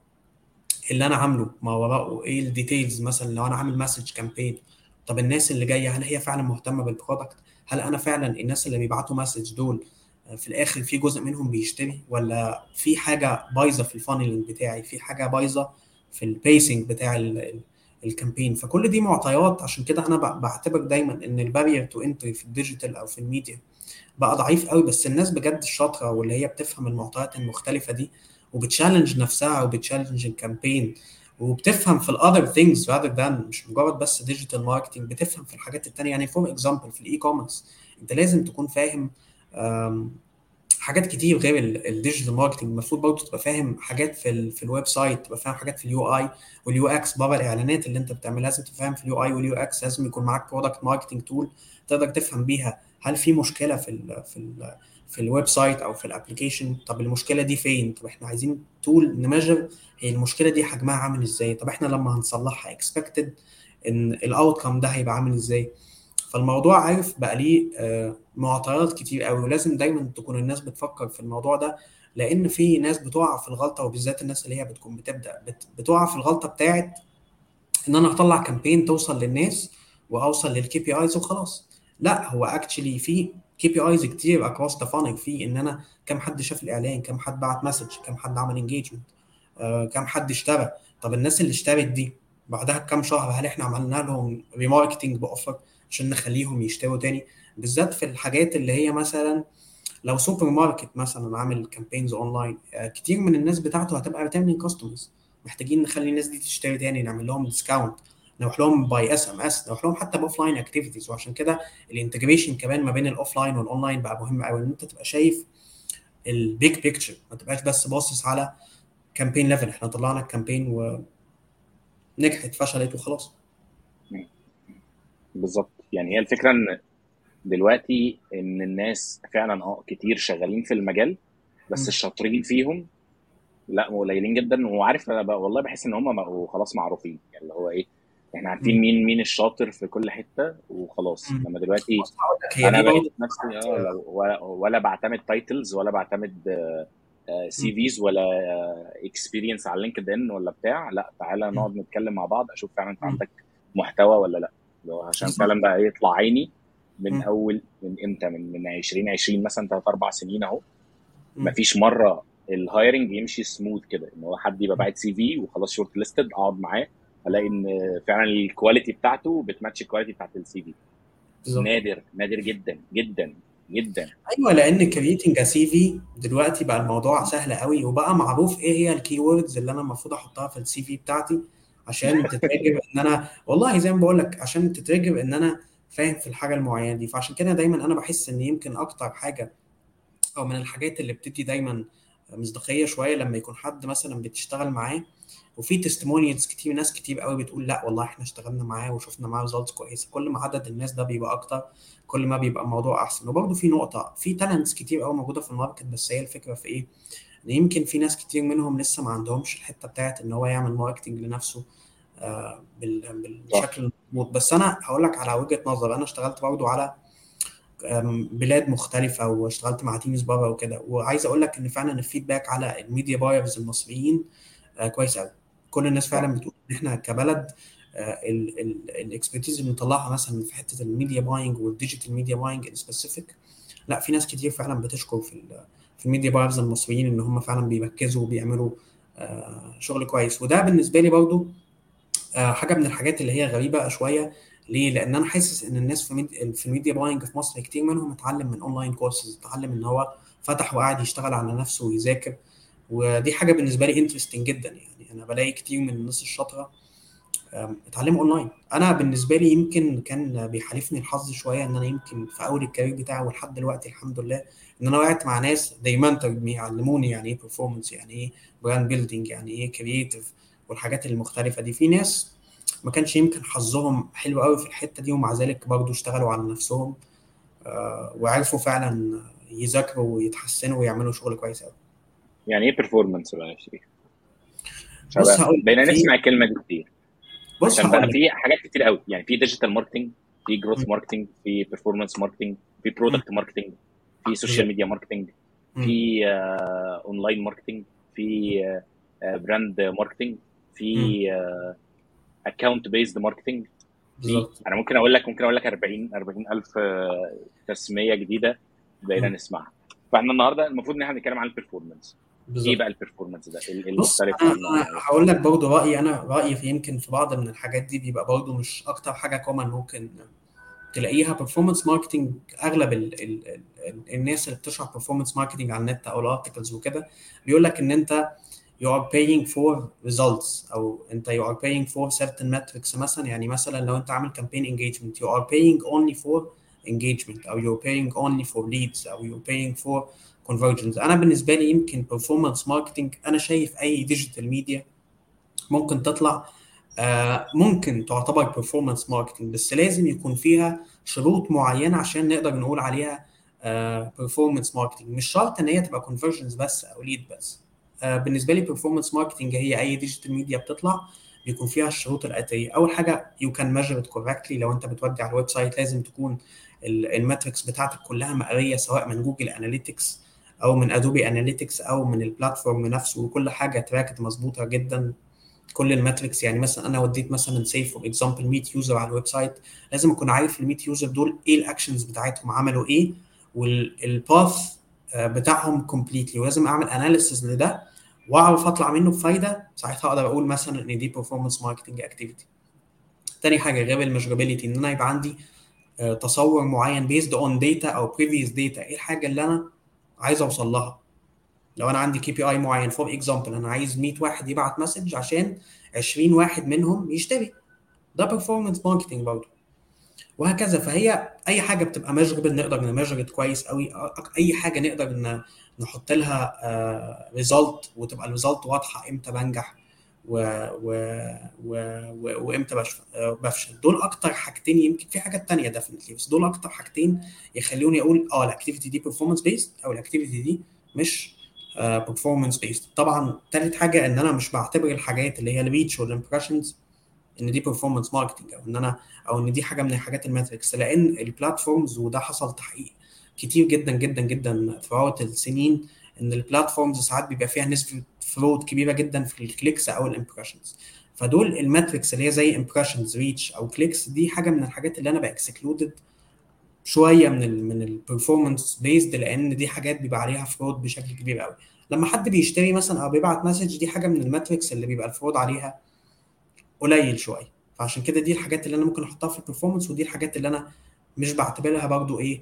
اللي أنا عامله ما وراءه إيه ال details مثلا لو أنا عامل message campaign طب الناس اللي جاية هل هي فعلا مهتمة بال product هل أنا فعلا الناس اللي بيبعتوا message دول في الآخر في جزء منهم بيشتري ولا في حاجة بايظة في ال funneling بتاعي في حاجة بايظة في ال pacing بتاع ال campaign فكل دي معطيات عشان كده أنا بعتبر دايما إن ال barrier to entry في ال digital أو في الميديا بقى ضعيف قوي بس الناس بجد الشاطره واللي هي بتفهم المعطيات المختلفة دي وبت challenge نفسها وبت challenge ال campaign وبتفهم في ال other things rather than مش مجرد بس digital marketing بتفهم في الحاجات التانية. يعني for example في ال e-commerce انت لازم تكون فاهم حاجات كتير غير ال digital marketing المفروض برضه تبقى فاهم حاجات في ال في ال website تبقى فاهم حاجات في ال UI وال UX. بره الإعلانات اللي انت بتعملها لازم تفهم في ال UI وال UX. لازم يكون معاك product marketing tool تقدر تفهم بيها هل في مشكلة في ال في ال في ال website أو في ال application طب المشكلة دي فين؟ طب إحنا عايزين to measure هي المشكلة دي حجمها عامل إزاي؟ طب إحنا لما هنصلحها expected إن ال outcome ده هيبقى عامل إزاي؟ فالموضوع عارف بقى ليه معطيات كتير قوي ولازم دايما تكون الناس بتفكر في الموضوع ده لأن في ناس بتقع في الغلطة وبالذات الناس اللي هي بتكون بتبدأ بتقع في الغلطة بتاعت إن أنا هطلع campaign توصل للناس وأوصل لل KPIs وخلاص. لأ هو actually في KPIs كتير across the funnel في إن أنا كم حد شاف الإعلان كم حد بعت message كم حد عمل engagement آه، كم حد اشترى. طب الناس اللي اشترت دي بعدها بكام شهر هل إحنا عملنا لهم remarketing ب offer عشان نخليهم يشتروا تاني؟ بالذات في الحاجات اللي هي مثلا لو سوبر ماركت مثلا عامل campaigns online آه، كتير من الناس بتاعته هتبقى returning customers محتاجين نخلي الناس دي تشتري تاني نعمل لهم discount نروح لهم by SMS نروح لهم حتى ب offline activities وعشان كده ال integration كمان ما بين ال offline وال online بقى مهم قوي إن أنت تبقى شايف ال big picture ما تبقاش بس باصص على campaign level إحنا طلعنا ال campaign ونجحت فشلت وخلاص. بالظبط. يعني هي الفكرة إن دلوقتي إن الناس فعلا آه كتير شغالين في المجال بس م. الشاطرين فيهم لا قليلين جدا. وعارف أنا والله بحس إن هم بقوا خلاص معروفين. يعني اللي هو إيه إحنا عارفين. مين مين الشاطر في كل حتة وخلاص. إنما دلوقتي أنا بقيت نفسي آه ولا, ولا بعتمد titles ولا بعتمد CVs ولا experience على LinkedIn ولا بتاع لا تعالى. نقعد نتكلم مع بعض أشوف فعلا أنت. عندك محتوى ولا لا لو عشان فعلا بقى يطلع عيني من. أول من إمتى من من 2020 مثلا ثلاث أربع سنين أهو. مفيش مرة ال hiring يمشي سموث كده إن هو حد يبقى باعت CV وخلاص shortlisted أقعد معاه الاقي إن فعلا ال quality بتاعته بت match ال quality بتاعت ال CV نادر نادر جدا جدا جدا. أيوه لأن creating CV دلوقتي بقى الموضوع سهل قوي وبقى معروف إيه هي ال keywords اللي أنا المفروض أحطها في ال CV بتاعتي عشان [laughs] تترجم إن أنا والله زي ما بقول لك عشان تترجم إن أنا فاهم في الحاجة المعينة دي. فعشان كده دايما أنا بحس إن يمكن أكتر حاجة أو من الحاجات اللي بتدي دايما مصداقية شوية لما يكون حد مثلا بتشتغل معاه وفي testimonials كتير ناس كتير قوي بتقول لا والله إحنا اشتغلنا معاه وشفنا معاه results كويسة. كل ما عدد الناس ده بيبقى أكتر كل ما بيبقى الموضوع أحسن. وبرضه في نقطة في talents كتير قوي موجودة في ال market بس هي الفكرة في إيه؟ إن يمكن في ناس كتير منهم لسه ما عندهمش الحتة بتاعت إن هو يعمل marketing لنفسه آه، بالشكل المظبوط. بس أنا هقول لك على وجهة نظر. أنا اشتغلت برضه على بلاد مختلفة واشتغلت مع teams بره وكده. وعايز أقول لك إن فعلا ال feedback على ال media buyers المصريين آه، كويس قوي. كل الناس فعلا بتقول إن إحنا كبلد ال expertise اللي بنطلعها مثلا في حتة ال media buying وال digital media buying specific لا في ناس كتير فعلا بتشكر في في ال media buyers المصريين إن هم فعلا بيركزوا وبيعملوا آه، شغل كويس. وده بالنسبة لي برضو آه، حاجة من الحاجات اللي هي غريبة شوية. ليه؟ لأن أنا حاسس إن الناس في ميد... في ال media buying في مصر كتير منهم اتعلم من online courses اتعلم إن هو فتح وقعد يشتغل على نفسه ويذاكر. ودي حاجة بالنسبة لي interesting جدا يعني. أنا بلاقي كتير من الناس الشاطرة اتعلموا اونلاين أنا بالنسبة لي يمكن كان بيحالفني الحظ شوية إن أنا يمكن في أول ال career بتاعي ولحد دلوقتي الحمد لله إن أنا وقعت مع ناس علموني يعني إيه performance يعني إيه brand building يعني إيه creative والحاجات المختلفة دي. في ناس ما كانش يمكن حظهم حلو قوي في الحتة دي ومع ذلك برضو اشتغلوا على نفسهم آه، وعرفوا فعلا يذاكروا ويتحسنوا ويعملوا شغل كويس قوي يعني إيه performance بقى يا شريف؟ بص هقول بقينا نسمع الكلمة دي كتير بص عشان بقى في حاجات كتير قوي. يعني في digital marketing في growth marketing في performance marketing في product marketing في social media marketing في online marketing في brand marketing في account based marketing بالظبط. أنا ممكن أقول لك ممكن أقول لك 40 40 ألف تسمية جديدة بقينا. نسمعها. فإحنا النهارده المفروض إن إحنا نتكلم عن ال performance إيه بالظبط بقى ال performance ده؟ المختلف أنا هقول لك برضه رأيي أنا رأيي في يمكن في بعض من الحاجات دي بيبقى برضه مش أكتر حاجة common ممكن تلاقيها. performance marketing أغلب ال ال ال الناس اللي بتشرح performance marketing على النت أو ال articles وكده بيقول لك إن أنت you are paying for results أو أنت you are paying for certain metrics مثلا. يعني مثلا لو أنت عامل campaign engagement you are paying only for engagement أو you're paying only for leads أو you're paying for conversions أنا بالنسبة لي يمكن performance marketing أنا شايف أي digital media ممكن تطلع آه، ممكن تعتبر performance marketing بس لازم يكون فيها شروط معينة عشان نقدر نقول عليها آه، performance marketing. مش شرط إن هي تبقى conversions بس أو lead بس. آه، بالنسبة لي performance marketing هي أي digital media بتطلع بيكون فيها الشروط أول حاجة you can measure it correctly. لو أنت بتودي على ال website لازم تكون ال metrics بتاعتك كلها مقرية سواء من Google Analytics أو من Adobe Analytics أو من ال platform نفسه وكل حاجة tracked مظبوطة جدا. كل ال metrics يعني مثلا أنا وديت مثلا say for example 100 user على ال website لازم أكون عارف ال 100 user دول إيه ال actions بتاعتهم عملوا إيه وال path بتاعهم completely ولازم أعمل analysis لده وأعرف أطلع منه بفايدة ساعتها أقدر أقول مثلا إن دي performance marketing activity تاني حاجة غير ال measurability إن أنا يبقى عندي آه، تصور معين based on data أو previous data إيه الحاجة اللي أنا عايز أوصل لها. لو أنا عندي KPI معين for example أنا عايز 100 واحد يبعت message عشان 20 واحد منهم يشتري. ده performance marketing برضه. وهكذا. فهي أي حاجة بتبقى measurable نقدر ن measure it كويس قوي أي حاجة نقدر نحط لها result وتبقى ال result واضحة إمتى بنجح. و... و... و... و... وامتى بش... آه، بفشل. دول أكتر حاجتين يمكن في حاجات تانية definitely بس دول أكتر حاجتين يخلوني أقول آه ال activity دي performance based أو ال activity دي مش performance based طبعا تالت حاجة إن أنا مش بعتبر الحاجات اللي هي ال reach وال impressions إن دي performance marketing أو إن أنا أو إن دي حاجة من حاجات ال metrics. لأن ال platforms وده حصل تحقيق كتير جدا جدا جدا throughout السنين إن ال platforms ساعات بيبقى فيها نسبة fraud كبيرة جدا في ال clicks أو ال impressions فدول ال metrics اللي هي زي impressions reach أو clicks دي حاجة من الحاجات اللي أنا ب excluded شوية من ال من ال performance based لأن دي حاجات بيبقى عليها fraud بشكل كبير قوي لما حد بيشتري مثلا أو بيبعت message دي حاجة من ال metrics اللي بيبقى ال fraud عليها قليل شوية. فعشان كده دي الحاجات اللي أنا ممكن أحطها في ال performance ودي الحاجات اللي أنا مش بعتبرها برضو إيه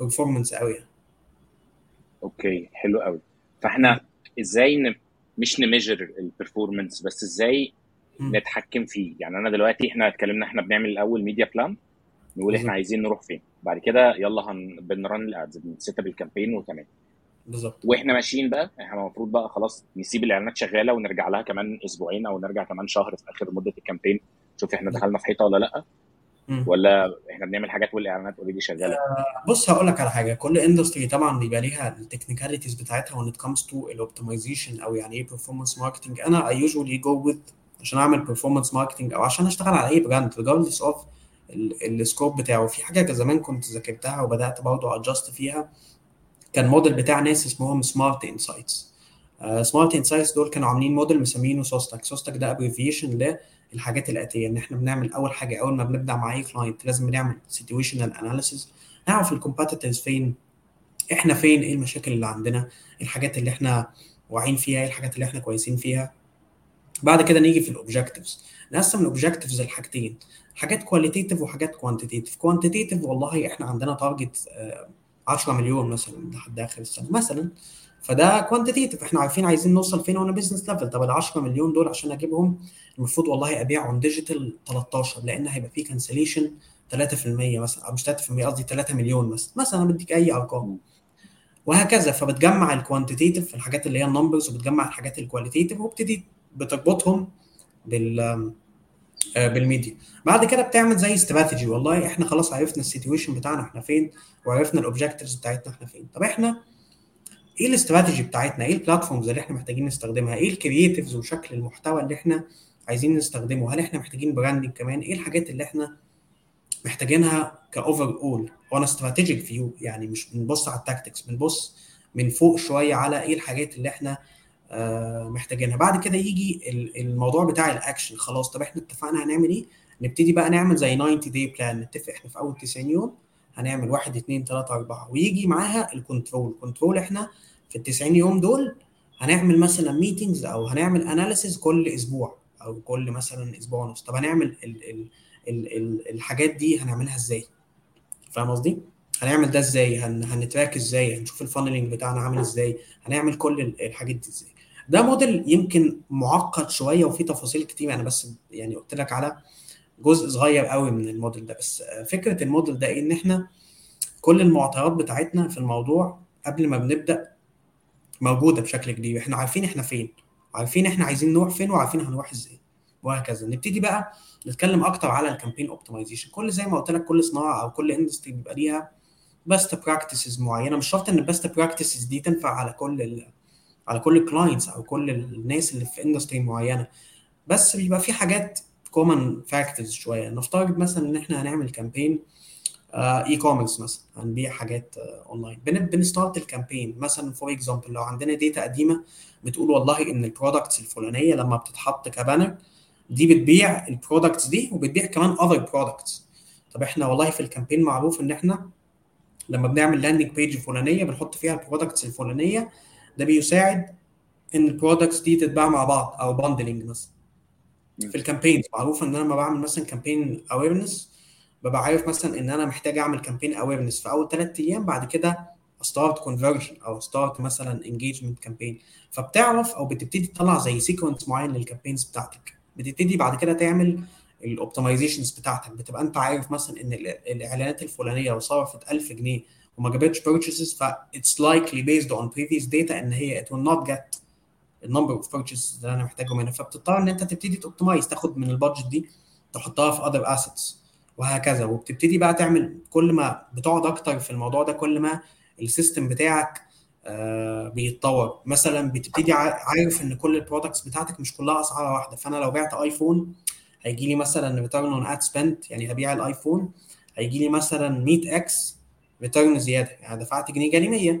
performance قوي يعني. okay حلو قوي فإحنا إزاي ن... مش ن measure ال performance بس إزاي. نتحكم فيه. يعني أنا دلوقتي إحنا اتكلمنا إحنا بنعمل الأول media plan نقول إحنا عايزين نروح فين. بعد كده يلا هن... بنرن الأدز بنسيت أب ال campaign وتمام. بالظبط. وإحنا ماشيين بقى إحنا المفروض بقى خلاص نسيب الإعلانات شغالة ونرجع لها كمان أسبوعين أو نرجع كمان شهر في آخر مدة الكامبين. نشوف إحنا دخلنا في حيطة ولا لأ. ولا إحنا بنعمل حاجات والإعلانات already شغالة؟ بص هقول لك على حاجة. كل industry طبعا بيبقى ليها ال technicalities بتاعتها it comes to ال optimization أو يعني إيه performance marketing أنا I usually go with عشان أعمل performance marketing أو عشان أشتغل على أي brand regardless of ال scope بتاعه. في حاجة زمان كنت ذاكرتها وبدأت برضه adjust فيها. كان موديل بتاع ناس اسمهم Smart Insights Smart Insights دول كانوا عاملين موديل مسمينه SOSTAC SOSTAC ده abbreviation للحاجات الآتية إن إحنا بنعمل أول حاجة أول ما بنبدأ مع أي client لازم بنعمل situational analysis نعرف ال competitors فين إحنا فين إيه المشاكل اللي عندنا الحاجات اللي إحنا واعيين فيها إيه الحاجات اللي إحنا كويسين فيها. بعد كده نيجي في ال objectives نقسم ال objectives لحاجتين حاجات qualitative وحاجات quantitative quantitative والله إحنا عندنا target 10 مليون مثلا لحد آخر السنة. مثلا فده quantitative إحنا عارفين عايزين نوصل فين on a business level طب ال 10 مليون دول عشان أجيبهم المفروض والله أبيع on digital 13 لأن هيبقى فيه cancellation 3% مثلا أو مش 3% قصدي 3 مليون مثلا مثلا أنا بديك أي أرقام. وهكذا. فبتجمع ال quantitative في الحاجات اللي هي ال numbers وبتجمع الحاجات ال qualitative وبتدي بتربطهم بال بالميديا. بعد كده بتعمل زي استراتيجي والله إحنا خلاص عرفنا ال situation بتاعنا إحنا فين وعرفنا ال objectives بتاعتنا إحنا فين. طب إحنا إيه الاستراتيجي بتاعتنا؟ إيه ال platforms اللي إحنا محتاجين نستخدمها؟ إيه ال creatives وشكل المحتوى اللي إحنا عايزين نستخدمه؟ هل إحنا محتاجين branding كمان؟ إيه الحاجات اللي إحنا محتاجينها overall on a strategic view يعني مش بنبص على ال tactics بنبص من فوق شوية على إيه الحاجات اللي إحنا آه، محتاجينها. بعد كده يجي الموضوع بتاع الاكشن. خلاص طب إحنا اتفقنا هنعمل إيه؟ نبتدي بقى نعمل زي 90 day plan نتفق إحنا في أول 90 يوم هنعمل واحد اثنين ثلاثة أربعة. ويجي معاها ال control ال control إحنا في ال 90 يوم دول هنعمل مثلا meetings أو هنعمل analysis كل أسبوع أو كل مثلا أسبوع ونص. طب هنعمل ال ال ال ال الحاجات دي هنعملها إزاي؟ فاهم قصدي؟ هنعمل ده إزاي؟ هن هن track إزاي؟ هنشوف ال funneling بتاعنا عامل إزاي؟ هنعمل كل الحاجات دي إزاي؟ ده موديل يمكن معقد شوية وفيه تفاصيل كتير. أنا بس يعني قلت لك على جزء صغير قوي من الموديل ده. بس فكرة الموديل ده إن إحنا كل المعطيات بتاعتنا في الموضوع قبل ما بنبدأ موجودة بشكل كبير. إحنا عارفين إحنا فين عارفين إحنا عايزين نروح فين وعارفين هنروح إزاي وهكذا. نبتدي بقى نتكلم أكتر على ال campaign optimization كل زي ما قلت لك كل صناعة أو كل industry بيبقى ليها best practices معينة. مش شرط إن ال best practices دي تنفع على كل ال على كل ال clients أو كل الناس اللي في industry معينة. بس بيبقى في حاجات common factors شوية. نفترض مثلا إن إحنا هنعمل campaign e-commerce مثلا هنبيع حاجات online uh, بن start ال campaign مثلا for example لو عندنا data قديمة بتقول والله إن ال products الفلانية لما بتتحط ك banner دي بتبيع ال products دي وبتبيع كمان other products طب إحنا والله في ال campaign معروف إن إحنا لما بنعمل landing page فلانية بنحط فيها ال products الفلانية ده بيساعد إن ال products دي تتباع مع بعض أو bundling مثلا. في ال campaigns معروف إن أنا لما بعمل مثلا campaign awareness ببقى عارف مثلا إن أنا محتاج أعمل campaign awareness في أول ثلاث أيام بعد كده start conversion أو start مثلا engagement campaign فبتعرف أو بتبتدي تطلع زي sequence معين لل campaigns بتاعتك. بتبتدي بعد كده تعمل ال optimizations بتاعتك. بتبقى أنت عارف مثلا إن الإعلانات الفلانية لو صرفت 1000 جنيه وما جابتش purchases ف it's likely based on previous data إن هي it will not get ال number of purchases اللي أنا محتاجه منها فبتضطر إن أنت تبتدي ت optimize تاخد من ال budget دي تحطها في other assets وهكذا. وبتبتدي بقى تعمل كل ما بتقعد أكتر في الموضوع ده كل ما ال system بتاعك آه بيتطور. مثلا بتبتدي عارف إن كل ال products بتاعتك مش كلها أسعار واحدة. فأنا لو بعت iPhone هيجي لي مثلا return on ad spend يعني هبيع ال iPhone هيجي لي مثلا 100 X return زيادة. يعني دفعت جنيه جالي 100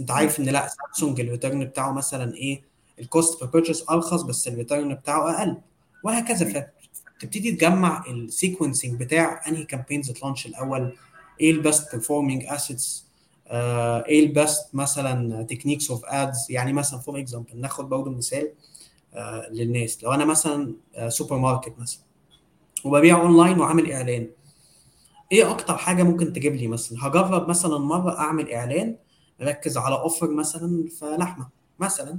أنت عارف إن لأ سامسونج ال return بتاعه مثلا إيه؟ ال cost per purchase ارخص بس ال return بتاعه أقل. وهكذا. تبتدي تجمع ال sequencing بتاع أنهي campaigns ت launch الأول. إيه ال best performing assets إيه ال best مثلا techniques of ads يعني مثلا for example ناخد برضه مثال uh, للناس. لو أنا مثلا super uh, market مثلا وببيع اونلاين وعامل إعلان. إيه أكتر حاجة ممكن تجيب لي مثلا؟ هجرب مثلا مرة أعمل إعلان ركز على offer مثلا في لحمه مثلا.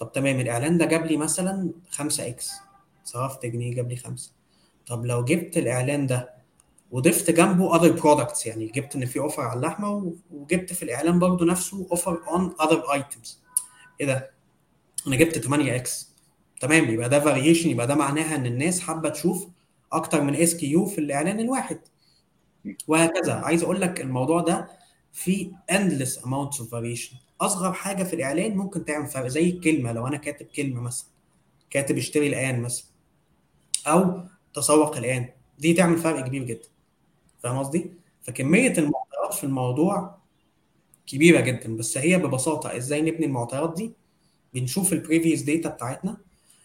طب تمام الإعلان ده جاب لي مثلا 5 X صرفت جنيه جاب لي خمسة. طب لو جبت الإعلان ده وضفت جنبه other products يعني جبت إن في offer على اللحمة وجبت في الإعلان برضو نفسه offer on other items. إيه ده؟ أنا جبت 8 X. تمام يبقى ده variation يبقى ده معناها إن الناس حابة تشوف أكتر من SKU في الإعلان الواحد. وهكذا. عايز أقول لك الموضوع ده في endless amounts of variation. أصغر حاجة في الإعلان ممكن تعمل فرق زي الكلمة لو أنا كاتب كلمة مثلا كاتب اشتري الآن مثلا أو تسوق الآن دي تعمل فرق كبير جدا. فاهم قصدي؟ فكمية المعطيات في الموضوع كبيرة جدا بس هي ببساطة إزاي نبني المعطيات دي؟ بنشوف ال previous data بتاعتنا.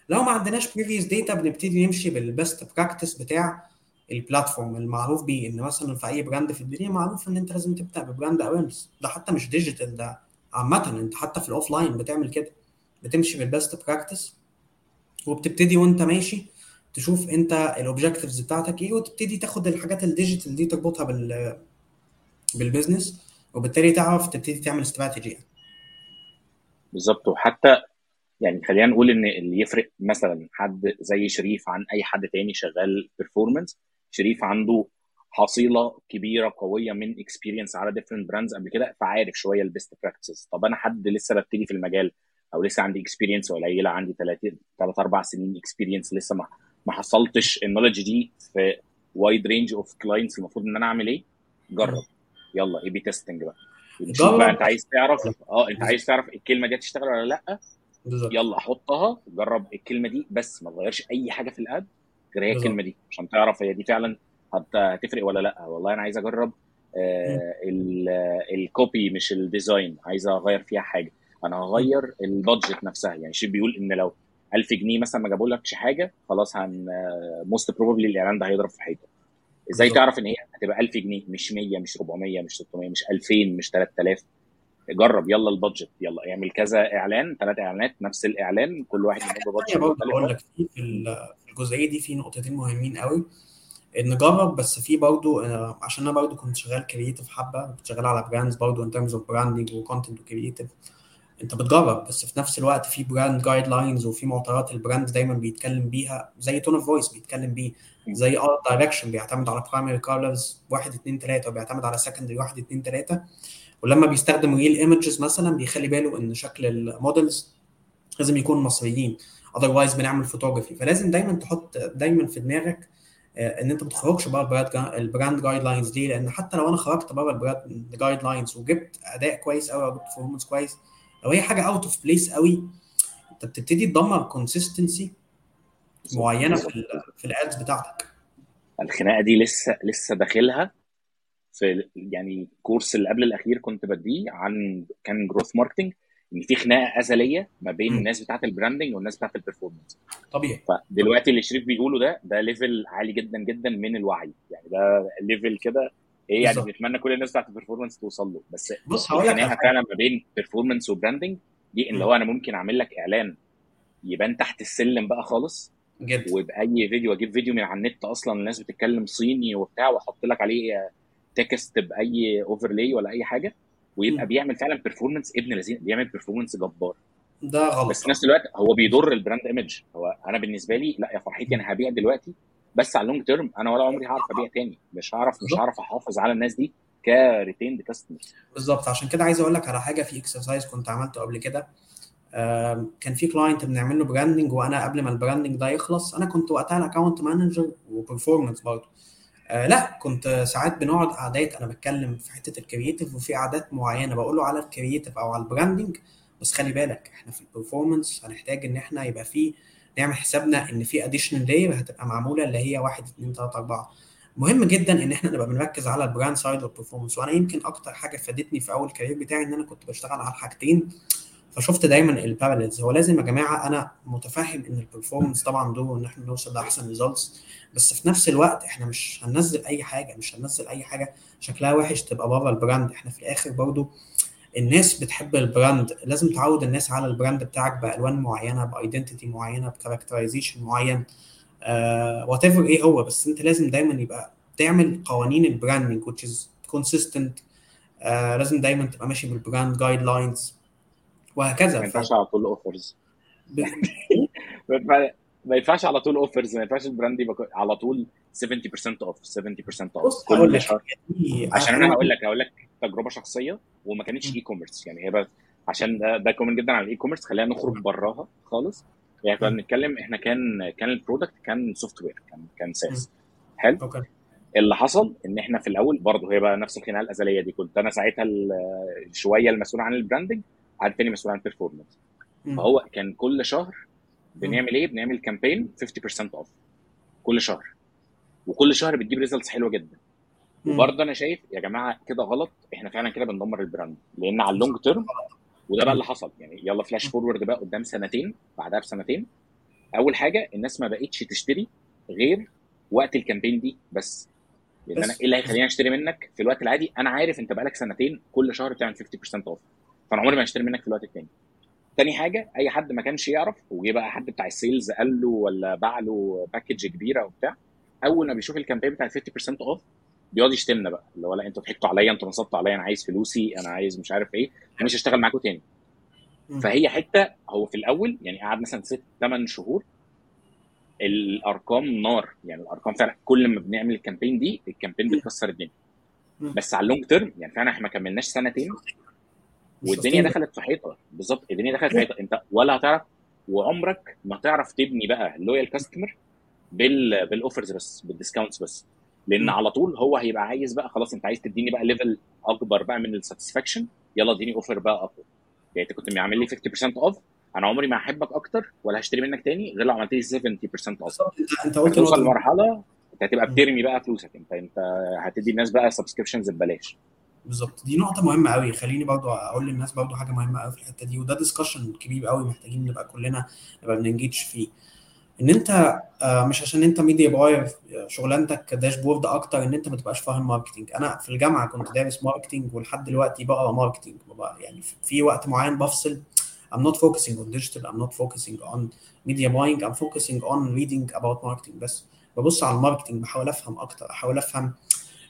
لو ما عندناش previous data بنبتدي نمشي بال best practice بتاع ال platform المعروف بيه إن مثلا في أي brand في الدنيا معروف إن أنت لازم تبدأ ب brand awareness ده حتى مش digital ده عامة انت حتى في ال offline بتعمل كده بتمشي بال best practice وبتبتدي وانت ماشي تشوف انت ال objectives بتاعتك إيه وتبتدي تاخد الحاجات ال digital دي تربطها بال بال business وبالتالي تعرف تبتدي تعمل استراتيجي يعني. بالظبط وحتى يعني خلينا نقول إن اللي يفرق مثلا حد زي شريف عن أي حد تاني شغال performance شريف عنده حصيلة كبيرة قوية من experience على different brands قبل كده فعارف شوية ال best practices طب أنا حد لسه ببتدي في المجال أو لسه عندي experience قليلة عندي ثلاث ثلاث أربع سنين experience لسه ما ما حصلتش ال knowledge دي في wide range of clients المفروض إن أنا أعمل إيه؟ جرب. يلا A/B testing بقى. شوف بقى أنت عايز تعرف آه أنت عايز تعرف الكلمة دي هتشتغل ولا لأ؟ بالزبط. يلا حطها جرب الكلمة دي بس ما تغيرش أي حاجة في ال ad غير هي الكلمة دي عشان تعرف هي دي فعلا هتفرق ولا لأ؟ والله أنا عايز أجرب ال copy مش ال design عايز أغير فيها حاجة. أنا هغير ال budget نفسها. يعني شيء بيقول إن لو 1000 جنيه مثلا ما جابولكش حاجة خلاص هن most probably الإعلان ده هيضرب في حيطة. إزاي تعرف إن هي هتبقى 1000 جنيه؟ مش 100 مش 400 مش 600 مش 2000 مش 3000 جرب يلا ال budget يلا اعمل كذا إعلان ثلاث إعلانات نفس الإعلان كل واحد منهم تانية برضه بقول لك في الجزئية دي في نقطتين مهمين قوي إن جرب بس في برضه آه، عشان أنا برضه كنت شغال creative حبة كنت شغال على brands برضه in terms of branding و content و creative أنت بتجرب بس في نفس الوقت في brand guidelines وفي معطيات ال brand دايما بيتكلم بيها زي tone of voice بيتكلم بيه زي art direction بيعتمد على primary colors 1 2 3 وبيعتمد على secondary 1 2 3 ولما بيستخدم real images مثلا بيخلي باله إن شكل ال models لازم يكون مصريين otherwise بنعمل فوتوغرافي فلازم دايما تحط دايما في دماغك إن أنت ما تخرجش بره ال brand guidelines ليه؟ لأن حتى لو أنا خرجت بره ال brand guidelines وجبت أداء كويس قوي أو جبت performance كويس لو هي حاجة out of place قوي أنت بتبتدي تدمر consistency معينة في في ال ads بتاعتك الخناقة دي لسه لسه داخلها في يعني ال course اللي قبل الأخير كنت بديه عن كان growth marketing إن في خناقة أزلية ما بين مم. الناس بتاعت ال branding والناس بتاعت ال performance طبيعي. فدلوقتي اللي شريف بيقوله ده ده level عالي جدا جدا من الوعي. يعني ده level كده إيه يعني بنتمنى كل الناس بتاعت ال performance توصل له. بس بص هقول لك فعلا ما بين performance و branding دي اللي. هو أنا ممكن أعمل لك إعلان يبان تحت السلم بقى خالص جدا وبأي فيديو أجيب فيديو من على النت أصلا الناس بتتكلم صيني وبتاع وأحط لك عليه text بأي overlay ولا أي حاجة. ويبقى. بيعمل فعلا performance ابن لذين بيعمل performance جبار. ده غلط. بس في نفس الوقت هو بيضر ال brand image هو أنا بالنسبة لي لا يا فرحتي أنا هبيع دلوقتي بس على ال long term أنا ولا عمري هعرف أبيع تاني. مش هعرف مش هعرف أحافظ على الناس دي ك retained customers بالظبط. عشان كده عايز أقول لك على حاجة في exercise كنت عملته قبل كده. كان في client بنعمل له branding وأنا قبل ما ال branding ده يخلص أنا كنت وقتها ال account manager و performance برضه. آه لا كنت ساعات بنقعد قعدات أنا بتكلم في حتة ال creative وفي قعدات معينة بقول له على ال creative أو على ال branding بس خلي بالك إحنا في ال performance هنحتاج إن إحنا يبقى في نعمل حسابنا إن في additional layer هتبقى معمولة اللي هي 1 2 3 4 مهم جدا إن إحنا نبقى بنركز على ال brand side وال performance وأنا يمكن أكتر حاجة فادتني في أول career بتاعي إن أنا كنت بشتغل على الحاجتين. فشفت دايما ال parallels هو لازم يا جماعة أنا متفهم إن ال performance طبعا دوره إن إحنا نوصل لأحسن results بس في نفس الوقت إحنا مش هننزل أي حاجة مش هننزل أي حاجة شكلها وحش تبقى بره ال brand إحنا في الآخر برضو الناس بتحب ال brand لازم تعود الناس على ال brand بتاعك بألوان معينة ب identity معينة ب characterization معين whatever إيه هو. بس أنت لازم دايما يبقى تعمل قوانين ال branding which is consistent. آه لازم دايما تبقى ماشي بال brand guidelines وهكذا. ما. ينفعش على طول offers ب... [laughs] ما ينفع- ما ينفعش على طول offers ما ينفعش ال brand يبقى على طول 70% off 70% off كل شهر. عشان أنا هقول لك. هقول لك تجربة شخصية وما كانتش. E-commerce يعني هي بقى عشان ده ده common جدا على ال E-commerce خلينا نخرج براها خالص. يعني كنا. بنتكلم إحنا كان كان ال product كان software كان كان. SaaS حلو؟ Okay. اللي حصل إن إحنا في الأول برضه هي بقى نفس الخناقة الأزلية دي. كنت أنا ساعتها شوية المسؤول عن ال branding حد تاني مسؤول عن ال performance. فهو كان كل شهر. بنعمل إيه؟ بنعمل campaign 50% off كل شهر وكل شهر بتجيب results حلوة جدا. وبرضه أنا شايف يا جماعة كده غلط إحنا فعلا كده بندمر ال brand لأن على ال long term وده بقى. اللي حصل يعني يلا flash forward بقى قدام سنتين بعدها بسنتين أول حاجة الناس ما بقتش تشتري غير وقت ال campaign دي بس لأن أنا إيه اللي هيخليني أشتري منك في الوقت العادي أنا عارف أنت بقالك سنتين كل شهر بتعمل 50% off فأنا عمري ما هشتري منك في الوقت التاني تاني حاجة أي حد ما كانش يعرف وجه بقى حد بتاع ال sales قال له ولا باع له package كبيرة وبتاع أول ما بيشوف ال campaign بتاع 50% off بيقعد يشتمنا بقى اللي هو لا أنتوا ضحكتوا عليا أنتوا نصبتوا عليا أنا عايز فلوسي أنا عايز مش عارف إيه أنا مش هشتغل معاكم تاني. فهي حتة هو في الأول يعني قعد مثلا ست ثمان شهور الأرقام نار يعني الأرقام فعلا كل ما بنعمل ال campaign دي ال campaign. بتكسر الدنيا. بس على ال long term يعني فعلا إحنا ما كملناش سنتين والدنيا. دخلت في حيطة. بالظبط الدنيا دخلت في حيطة. انت ولا هتعرف وعمرك ما تعرف تبني بقى loyal customer بال بال offers بس بال discounts بس. لأن. على طول هو هيبقى عايز بقى خلاص انت عايز تديني بقى level أكبر بقى من ال satisfaction يلا اديني offer بقى أقوى. يعني انت كنت عامل لي 50% off أنا عمري ما هحبك أكتر ولا هشتري منك تاني غير لو عملت لي 70% off انت قلت نقطة. لمرحلة انت هتبقى بترمي بقى فلوسك. انت انت هتدي الناس بقى subscriptions ببلاش. بالظبط. دي نقطة مهمة قوي خليني برضو أقول للناس برضو حاجة مهمة قوي في الحتة دي وده discussion كبير قوي محتاجين نبقى كلنا نبقى بن engage فيه. إن أنت آه، مش عشان أنت media buyer شغلانتك dashboard أكتر إن أنت ما تبقاش فاهم marketing أنا في الجامعة كنت دارس marketing ولحد دلوقتي بقرأ marketing يعني في وقت معين بفصل. I'm not focusing on digital I'm not focusing on media buying I'm focusing on reading about marketing بس. ببص على ال marketing بحاول أفهم أكتر أحاول أفهم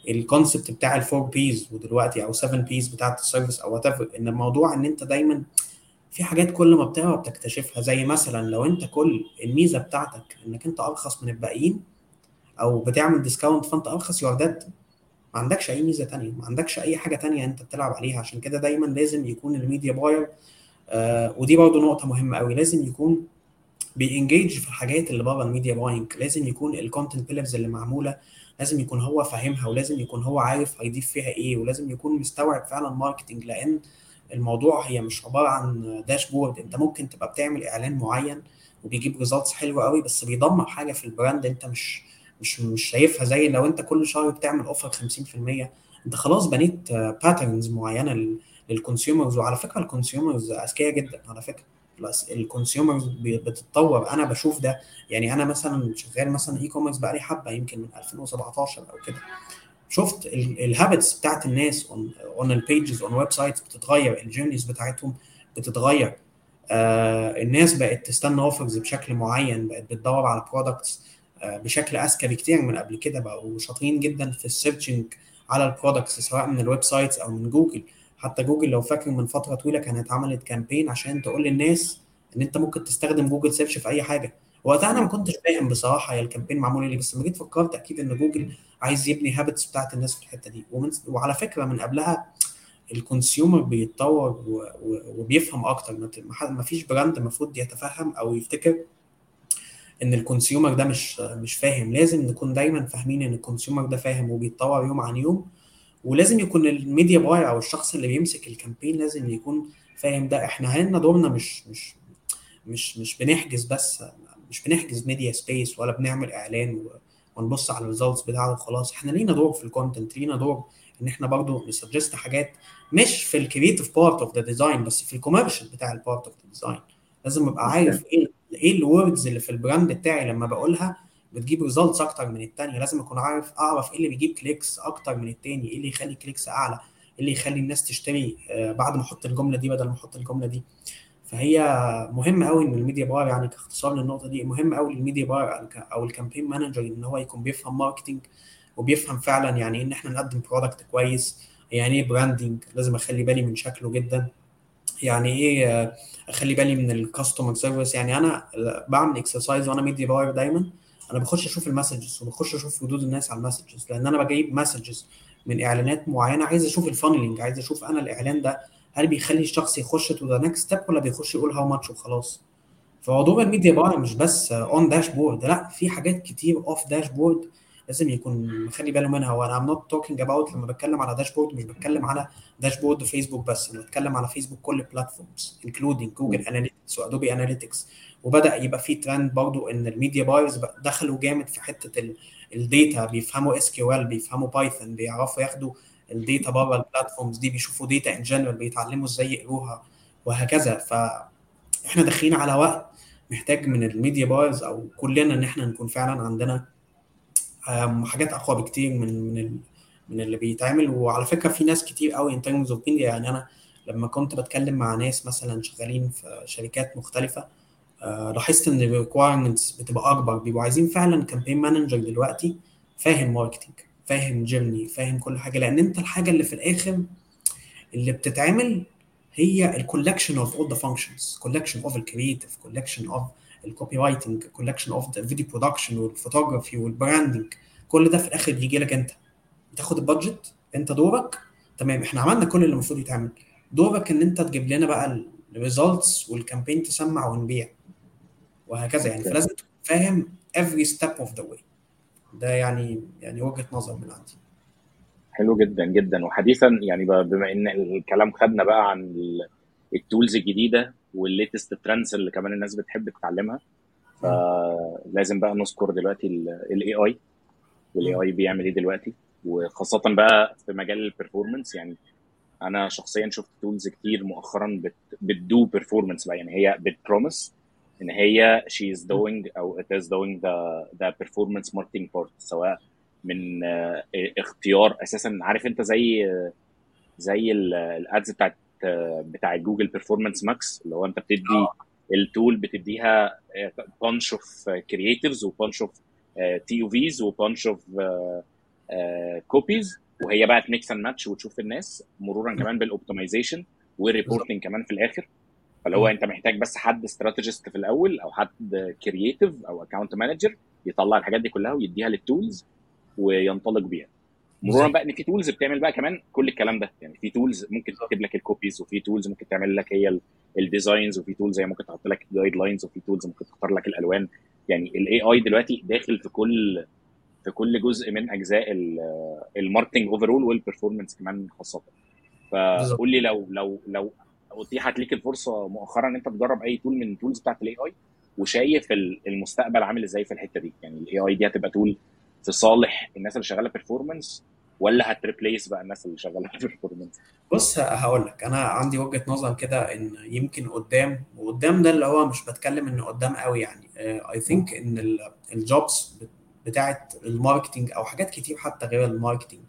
ال concept بتاع ال four Ps ودلوقتي أو 7 Ps بتاعت ال service أو وات إن الموضوع إن أنت دايما في حاجات كل ما بتقرا بتكتشفها. زي مثلا لو أنت كل الميزة بتاعتك إنك أنت أرخص من الباقيين أو بتعمل discount فأنت أرخص you're dead ما عندكش أي ميزة تانية ما عندكش أي حاجة تانية أنت بتلعب عليها. عشان كده دايما لازم يكون ال media buyer آه ودي برضه نقطة مهمة قوي لازم يكون بي engage في الحاجات اللي بره ال media buying لازم يكون ال content pillars اللي معمولة لازم يكون هو فاهمها ولازم يكون هو عارف هيضيف فيها إيه ولازم يكون مستوعب فعلا marketing لأن الموضوع هي مش عبارة عن dashboard أنت ممكن تبقى بتعمل إعلان معين وبيجيب results حلوة قوي بس بيدمر حاجة في ال brand أنت مش مش مش شايفها. زي لو أنت كل شهر بتعمل offer 50% أنت خلاص بنيت patterns معينة لل consumers وعلى فكرة ال consumers أذكياء جدا على فكرة. ال consumers بتتطور. أنا بشوف ده يعني أنا مثلا شغال مثلا e-commerce بقالي حبة يمكن من 2017 أو كده. شفت ال habits بتاعت الناس on ال pages on websites بتتغير ال journeys بتاعتهم بتتغير. آه الناس بقت تستنى offers بشكل معين بقت بتدور على products آه بشكل أذكى بكتير من قبل كده بقوا شاطرين جدا في ال searching على ال products سواء من ال websites أو من جوجل حتى جوجل لو فاكر من فترة طويلة كانت عملت campaign عشان تقول للناس إن أنت ممكن تستخدم جوجل search في أي حاجة. وقتها أنا ما كنتش فاهم بصراحة هي ال campaign معمول ليه بس لما جيت فكرت أكيد إن جوجل عايز يبني habits بتاعت الناس في الحتة دي. ومن وعلى فكرة من قبلها ال consumer بيتطور وبيفهم أكتر. ما فيش brand المفروض يتفهم أو يفتكر إن ال consumer ده مش مش فاهم. لازم نكون دايما فاهمين إن ال consumer ده فاهم وبيتطور يوم عن يوم. ولازم يكون ال media buyer أو الشخص اللي بيمسك ال campaign لازم يكون فاهم ده. إحنا هنا دورنا مش مش مش مش بنحجز بس مش بنحجز media space ولا بنعمل إعلان ونبص على ال results بتاعته وخلاص. إحنا لينا دور في ال content لينا دور إن إحنا برضو ن suggest حاجات مش في ال creative part of the design بس في ال commercial بتاع ال part of the design لازم أبقى عارف إيه إيه ال words اللي في ال brand بتاعي لما بقولها بتجيب results أكتر من الثانية لازم أكون عارف أعرف إيه اللي بيجيب clicks أكتر من الثاني إيه اللي يخلي clicks أعلى إيه اللي يخلي الناس تشتري بعد ما أحط الجملة دي بدل ما أحط الجملة دي. فهي مهم قوي إن ال media buyer يعني كاختصار للنقطة دي مهم قوي لل media buyer أو ال campaign manager إن هو يكون بيفهم marketing وبيفهم فعلا يعني إن إحنا نقدم product كويس يعني إيه branding لازم أخلي بالي من شكله جدا. يعني إيه أخلي بالي من ال customer service يعني أنا بعمل exercise وأنا media buyer دايما. أنا بخش أشوف ال messages وبخش أشوف ردود الناس على ال messages لأن أنا بجيب messages من إعلانات معينة عايز أشوف ال funneling عايز أشوف أنا الإعلان ده هل بيخلي الشخص يخش to the next step ولا بيخش يقول how much وخلاص؟ فموضوع ال media buyer مش بس on dashboard لا في حاجات كتير off dashboard لازم يكون مخلي باله منها. وأنا I'm not talking about لما بتكلم على dashboard مش بتكلم على dashboard فيسبوك بس أنا بتكلم على فيسبوك كل ال platforms including Google Analytics و Adobe Analytics وبدأ يبقى في ترند برضو إن ال media buyers دخلوا جامد في حتة ال data بيفهموا SQL بيفهموا Python بيعرفوا ياخدوا ال data بره ال platforms دي بيشوفوا data in general بيتعلموا إزاي يقروها وهكذا. فاحنا داخلين على وقت محتاج من ال media buyers أو كلنا إن إحنا نكون فعلا عندنا حاجات أقوى بكتير من من من اللي بيتعمل. وعلى فكرة في ناس كتير قوي in terms of يعني أنا لما كنت بتكلم مع ناس مثلا شغالين في شركات مختلفة لاحظت إن ال requirements بتبقى أكبر. بيبقوا عايزين فعلا campaign manager دلوقتي فاهم marketing فاهم journey فاهم كل حاجة. لأن أنت الحاجة اللي في الآخر اللي بتتعمل هي ال collection of all the functions collection of ال creative collection of ال copywriting collection of the video production وال photography وال branding كل ده في الآخر بيجي لك أنت. بتاخد ال budget أنت دورك تمام إحنا عملنا كل اللي المفروض يتعمل. دورك إن أنت تجيب لنا بقى ال results وال campaign تسمع ونبيع. وهكذا يعني. فلازم تكون فاهم every step of the way. ده يعني يعني وجهة نظر من عندي. حلو جدا جدا. وحديثا يعني بما إن الكلام خدنا بقى عن ال tools الجديدة وال latest trends اللي كمان الناس بتحب تتعلمها. فلازم بقى نذكر دلوقتي ال AI وال AI بيعمل إيه دلوقتي وخاصة بقى في مجال ال performance يعني أنا شخصيا شفت tools كتير مؤخرا بت بت do performance بقى. يعني هي بت promise إن هي she is doing أو it is doing the the performance marketing part سواء من آه، اختيار أساسا. عارف أنت زي زي ال ads بتاعت بتاع جوجل Performance Max اللي هو انت بتدي ال tool بتديها bunch of creatives و bunch of TVs و bunch of copies وهي بقى ت mix and match وتشوف الناس مرورا كمان بال optimization وال reporting كمان في الآخر. فاللي هو انت محتاج بس حد strategist في الأول أو حد creative أو account manager يطلع الحاجات دي كلها ويديها لل tools وينطلق بيها. مرورا بقى إن في tools بتعمل بقى كمان كل الكلام ده. يعني في tools ممكن تكتب لك ال copies وفي tools ممكن تعمل لك هي ال designs وفي tools هي ممكن تحط لك guidelines وفي tools ممكن تختار لك الألوان. يعني ال AI دلوقتي داخل في كل في كل جزء من أجزاء ال marketing overall وال performance كمان خاصة. فقول لي لو لو لو اتيحت ليك الفرصة مؤخرا إن أنت تجرب أي tool من ال tools بتاعت ال AI وشايف المستقبل عامل إزاي في الحتة دي. يعني ال AI دي هتبقى tool في صالح الناس اللي شغالة performance ولا هت replace بقى الناس اللي شغالة performance بص هقول لك أنا عندي وجهة نظر كده إن يمكن قدام وقدام ده اللي هو مش بتكلم انه قدام قوي يعني. I think إن ال jobs بتاعت ال marketing أو حاجات كتير حتى غير ال marketing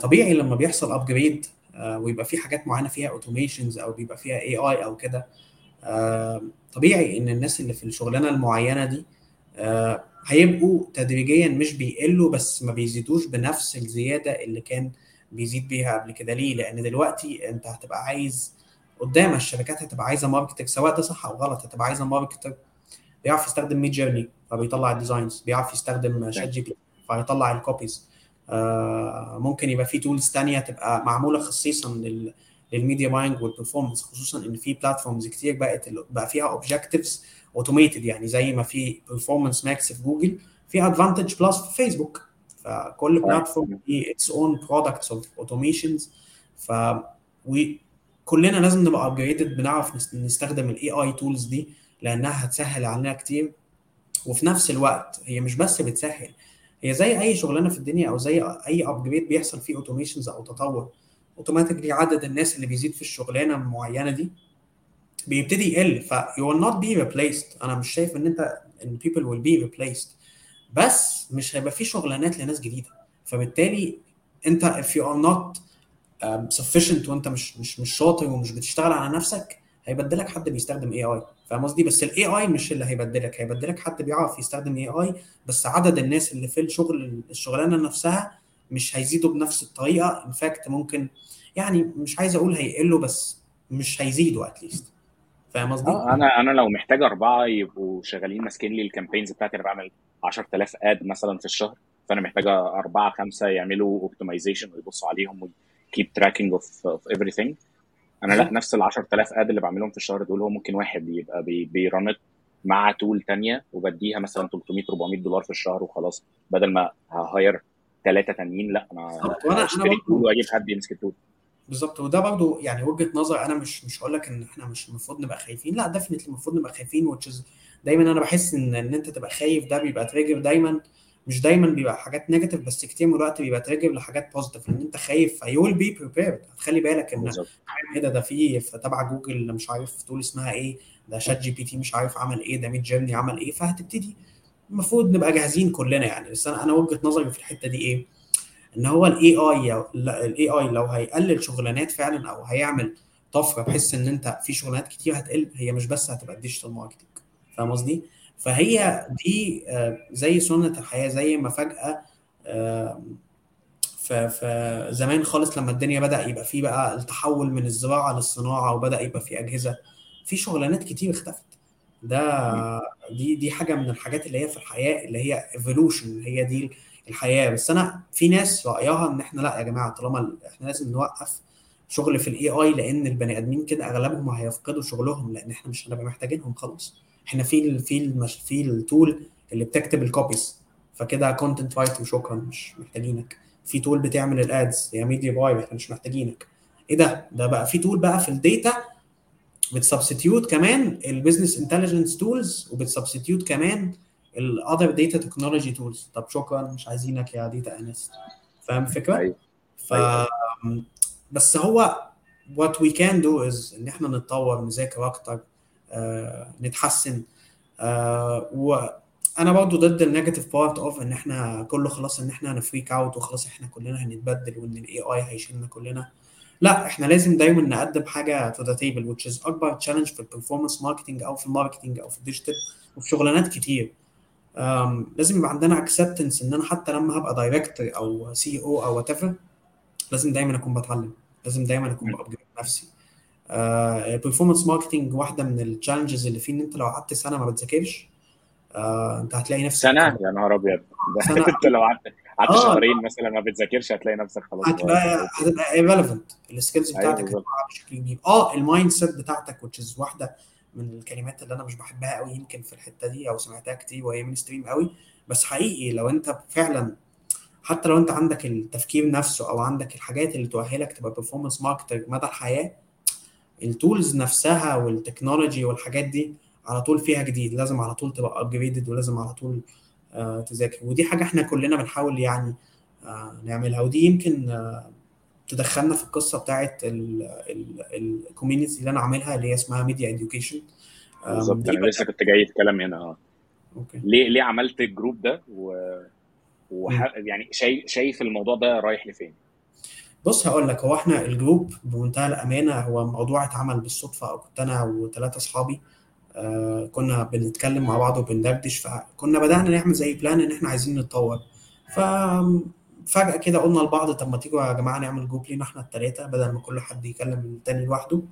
طبيعي لما بيحصل upgrade ويبقى في حاجات معينة فيها automations أو بيبقى فيها AI أو كده طبيعي إن الناس اللي في الشغلانة المعينة دي هيبقوا تدريجيا مش بيقلوا بس ما بيزيدوش بنفس الزيادة اللي كان بيزيد بيها قبل كده. ليه؟ لأن دلوقتي أنت هتبقى عايز قدام الشركات هتبقى عايزة marketer سواء ده صح أو غلط هتبقى عايزة marketer بيعرف يستخدم Midjourney فبيطلع ال designs بيعرف يستخدم ChatGPT فيطلع ال copies آه ممكن يبقى في tools تانية تبقى معمولة خصيصا لل لل media buying وال performance خصوصا إن في platforms كتير بقت بقى فيها objectives automated يعني زي ما في Performance Max في جوجل في Advantage Plus في فيسبوك فكل platform في its own products of automations ف كلنا لازم نبقى upgraded بنعرف نستخدم ال AI tools دي لأنها هتسهل علينا كتير. وفي نفس الوقت هي مش بس بتسهل هي زي أي شغلانة في الدنيا أو زي أي upgrade بيحصل فيه automations أو تطور. automatically عدد الناس اللي بيزيد في الشغلانة المعينة دي بيبتدي يقل. ف you will not be replaced. أنا مش شايف إن أنت إن people will be replaced. بس مش هيبقى في شغلانات لناس جديدة. فبالتالي أنت if you are not um, sufficient وأنت مش مش مش شاطر ومش بتشتغل على نفسك هيبدلك حد بيستخدم AI فاهم قصدي؟ بس ال AI مش اللي هيبدلك. هيبدلك حد بيعرف يستخدم AI بس عدد الناس اللي في الشغل الشغلانة نفسها مش هيزيدوا بنفس الطريقة. in fact ممكن يعني مش عايز أقول هيقلوا بس مش هيزيدوا at least فاهم قصدي؟ آه أنا أنا لو محتاج اربعة يبقوا شغالين ماسكين لي ال campaigns بتاعتي أنا بعمل 10000 ad مثلا في الشهر فأنا محتاج أربعة خمسة يعملوا optimization ويبصوا عليهم و keep tracking of of everything. أنا لا نفس ال 10000 ad اللي بعملهم في الشهر دول هو ممكن واحد يبقى بي بيرنت مع tool تانية وبديها مثلا 300 400 دولار في الشهر وخلاص بدل ما hire ثلاثة تانيين لا أنا اشتري tool وأجيب حد يمسك ال tool بالظبط. وده برضه يعني وجهة نظر أنا مش مش هقول لك إن إحنا مش المفروض نبقى خايفين. لأ definitely المفروض نبقى خايفين وتشز دايما أنا بحس إن إن أنت تبقى خايف ده بيبقى trigger دايما. مش دايما بيبقى حاجات negative بس كتير من الوقت بيبقى trigger لحاجات positive إن أنت خايف you will be prepared هتخلي بالك إن إيه ده؟ ده في تبع جوجل مش عارف تقول اسمها إيه؟ ده ChatGPT مش عارف عمل إيه؟ ده Midjourney عمل إيه؟ فهتبتدي. المفروض نبقى جاهزين كلنا يعني. بس أنا أنا وجهة نظري في الحتة دي إيه؟ إن هو ال AI ال AI لو هيقلل شغلانات فعلا أو هيعمل طفرة بحيث إن أنت في شغلانات كتير هتقل هي مش بس هتبقى digital marketing فاهم قصدي؟ فهي دي زي سنة الحياة زي ما فجأة في زمان خالص لما الدنيا بدأ يبقى في بقى التحول من الزراعة للصناعة وبدأ يبقى في أجهزة في شغلانات كتير اختفت. ده دي دي حاجة من الحاجات اللي هي في الحياة اللي هي evolution هي دي الحياة. بس أنا في ناس رأيها إن إحنا لا يا جماعة طالما إحنا لازم نوقف شغل في ال AI لأن البني آدمين كده أغلبهم هيفقدوا شغلهم لأن إحنا مش هنبقى محتاجينهم خلاص إحنا في ال في ال في ال tool اللي بتكتب ال copies فكده content writer وشكرا مش محتاجينك. في tool بتعمل ال ads يا media buyer إحنا مش محتاجينك. إيه ده؟ ده بقى في tool بقى في ال data بت substitute كمان ال business intelligence tools وبت substitute كمان ال other data technology tools طب شكرا مش عايزينك يا data analyst فاهم الفكرة؟ أيوه. ف أيوه. بس هو what we can do is إن إحنا نتطور نذاكر أكتر آه، نتحسن. آه، وأنا برضو ضد ال negative part of إن إحنا كله خلاص إن إحنا هن freak out وخلاص إحنا كلنا هنتبدل وإن ال AI هيشيلنا كلنا. لا إحنا لازم دايما نقدم حاجة to the table which is أكبر challenge في ال performance marketing أو في ال marketing أو في ال digital وفي شغلانات كتير. لازم يبقى عندنا acceptance إن أنا حتى لما هبقى director أو COO whatever لازم دايما أكون بتعلم لازم دايما أكون. ب upgrade نفسي. ال performance marketing واحدة من ال challenges اللي فيه إن أنت لو قعدت سنة ما بتذاكرش آه، أنت هتلاقي نفسك سنة؟ يا نهار أبيض. [laughs] أنت لو قعدت قعدت آه. شهرين مثلا ما بتذاكرش هتلاقي نفسك خلاص هتبقى هتبقى irrelevant. ال skills بتاعتك بشكل كبير. آه ال mindset بتاعتك which is واحدة من الكلمات اللي أنا مش بحبها قوي يمكن في الحتة دي أو سمعتها كتير وهي mainstream قوي بس حقيقي لو أنت فعلا حتى لو أنت عندك التفكير نفسه أو عندك الحاجات اللي تؤهلك تبقى performance marketer مدى الحياة ال tools نفسها وال technology والحاجات دي على طول فيها جديد. لازم على طول تبقى upgraded ولازم على طول آه، تذاكر. ودي حاجة إحنا كلنا بنحاول يعني آه، نعملها. ودي يمكن آه، تدخلنا في القصة بتاعت ال community اللي أنا عاملها اللي هي اسمها media education بالظبط أنا لسه كنت جاي اتكلم هنا آه. okay. ليه ليه عملت ال group ده؟ و... وح... يعني شايف شايف الموضوع ده رايح لفين؟ بص هقول لك هو إحنا ال group بمنتهى الأمانة هو موضوع اتعمل بالصدفة أو كنت أنا وثلاثه أصحابي آه كنا بنتكلم مع بعض وبندردش فكنا بدأنا نعمل زي plan إن إحنا عايزين نتطور. ففجاه كده قلنا لبعض طب ما تيجوا يا جماعة نعمل group لينا إحنا الثلاثه بدل ما كل حد يكلم التاني لوحده.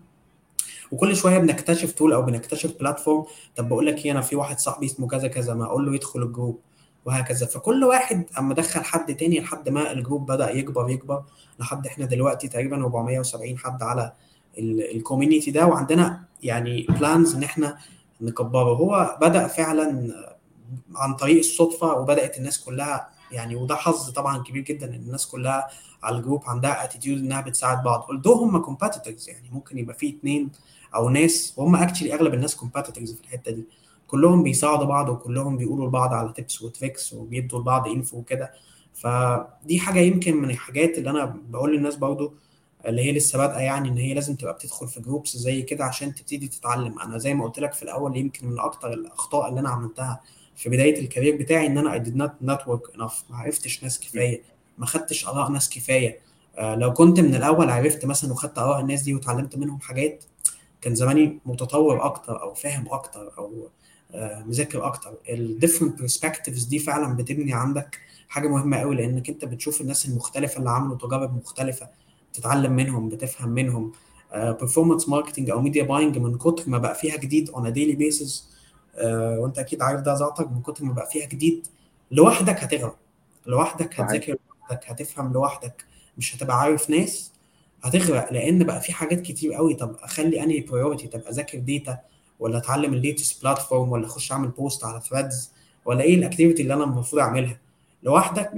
وكل شوية بنكتشف tool أو بنكتشف platform طب بقول لك إيه أنا في واحد صاحبي اسمه كذا كذا ما أقول له يدخل ال group وهكذا. فكل واحد أما دخل حد تاني لحد ما ال group بدأ يكبر يكبر لحد إحنا دلوقتي تقريبا 470 حد على ال community ده. وعندنا يعني plans إن إحنا نكبره. هو بدأ فعلا عن طريق الصدفة وبدأت الناس كلها يعني وده حظ طبعا كبير جدا إن الناس كلها على ال group عندها attitude إنها بتساعد بعض. although هم competitors يعني ممكن يبقى في اتنين أو ناس وهم actually أغلب الناس competitors في الحتة دي. كلهم بيساعدوا بعض وكلهم بيقولوا لبعض على tips و tricks وبيدوا لبعض info وكده. فدي حاجة يمكن من الحاجات اللي أنا بقول للناس برضو اللي هي لسه بادئة يعني إن هي لازم تبقى بتدخل في groups زي كده عشان تبتدي تتعلم. أنا زي ما قلت لك في الأول يمكن من أكتر الأخطاء اللي أنا عملتها في بداية ال career بتاعي إن أنا I did not network enough. ما عرفتش ناس كفاية. ما خدتش آراء ناس كفاية. آه لو كنت من الأول عرفت مثلا وخدت آراء الناس دي وتعلمت منهم حاجات كان زماني متطور أكتر أو فاهم أكتر أو آه مذاكر أكتر. ال different perspectives دي فعلا بتبني عندك حاجة مهمة قوي لأنك أنت بتشوف الناس المختلفة اللي عملوا تجارب مختلفة تتعلم منهم بتفهم منهم. performance marketing أو media buying من كتر ما بقى فيها جديد a daily basis uh, وانت أكيد عارف ده ذاتك من كتر ما بقى فيها جديد لوحدك هتغرق لوحدك هتذاكر لوحدك هتفهم لوحدك مش هتبقى عارف ناس هتغرق لأن بقى في حاجات كتير قوي. طب أخلي أنهي priority طب أذاكر data ولا أتعلم ال latest platform ولا أخش أعمل post على ثريدز ولا إيه ال activity اللي أنا المفروض أعملها؟ لوحدك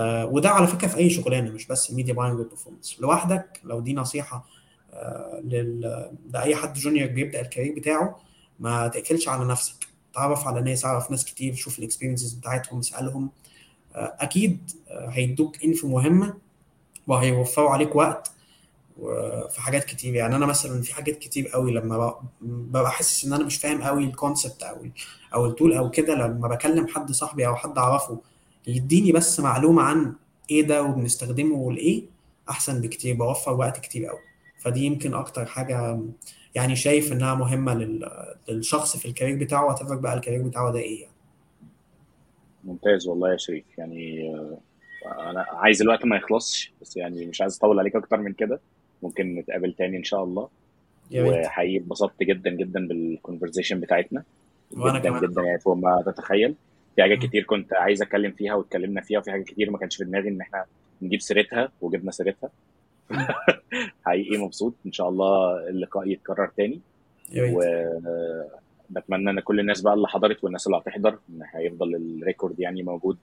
آه وده على فكرة في أي شغلانة مش بس media buying و performance لوحدك لو دي نصيحة آه لل... لأي حد junior بيبدأ ال career بتاعه ما تقفلش على نفسك. تعرف على ناس اعرف ناس كتير شوف ال experiences بتاعتهم اسألهم. آه أكيد آه هيدوك info مهمة وهيوفروا عليك وقت في حاجات كتير. يعني أنا مثلا في حاجات كتير قوي لما ببقى حاسس إن أنا مش فاهم قوي ال concept أو أو ال tool أو كده لما بكلم حد صاحبي أو حد أعرفه يديني بس معلومة عن إيه ده وبنستخدمه لايه أحسن بكتير بوفر وقت كتير قوي. فدي يمكن أكتر حاجة يعني شايف إنها مهمة للشخص في ال career بتاعه واتفق بقى ال career بتاعه ده إيه يعني. ممتاز والله يا شريف. يعني أنا عايز الوقت ما يخلصش بس يعني مش عايز أطول عليك أكتر من كده. ممكن نتقابل تاني إن شاء الله. وحقيقي اتبسطت جدا جدا بال conversation بتاعتنا. وأنا جدا كمان. جدا يعني فوق ما تتخيل. في حاجات كتير كنت عايز أتكلم فيها واتكلمنا فيها وفي حاجات كتير ما كانش في دماغي إن إحنا نجيب سيرتها وجبنا سيرتها. [laughs] حقيقي مبسوط. إن شاء الله اللقاء يتكرر تاني. وبتمنى إن كل الناس بقى اللي حضرت والناس اللي هتحضر إن هيفضل ال record يعني موجود.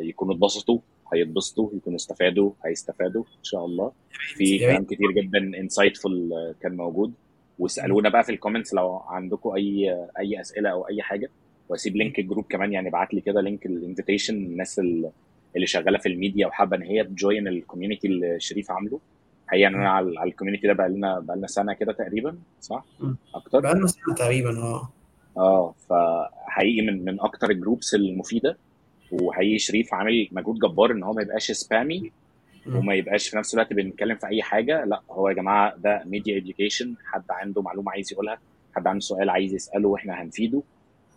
يكونوا اتبسطوا هيتبسطوا يكونوا استفادوا هيستفادوا إن شاء الله. في كلام كتير جدا insightful كان موجود. واسألونا بقى في ال comments لو عندكم أي أي أسئلة أو أي حاجة. وأسيب link ال group كمان يعني ابعت لي كده link ال invitation الناس اللي اللي شغاله في الميديا وحابه ان هي ت join ال community اللي شريف عامله. حقيقه أنا على ال community ده بقى لنا بقى لنا سنة كده تقريبا صح؟ أكتر؟ بقالنا سنة تقريبا آه. آه فحقيقي من من أكتر ال groups المفيدة. وحقيقي شريف عامل مجهود جبار إن هو ما يبقاش spammy. وما يبقاش في نفس الوقت بنتكلم في أي حاجة. لا هو يا جماعة ده media education حد عنده معلومة عايز يقولها حد عنده سؤال عايز يسأله وإحنا هنفيده.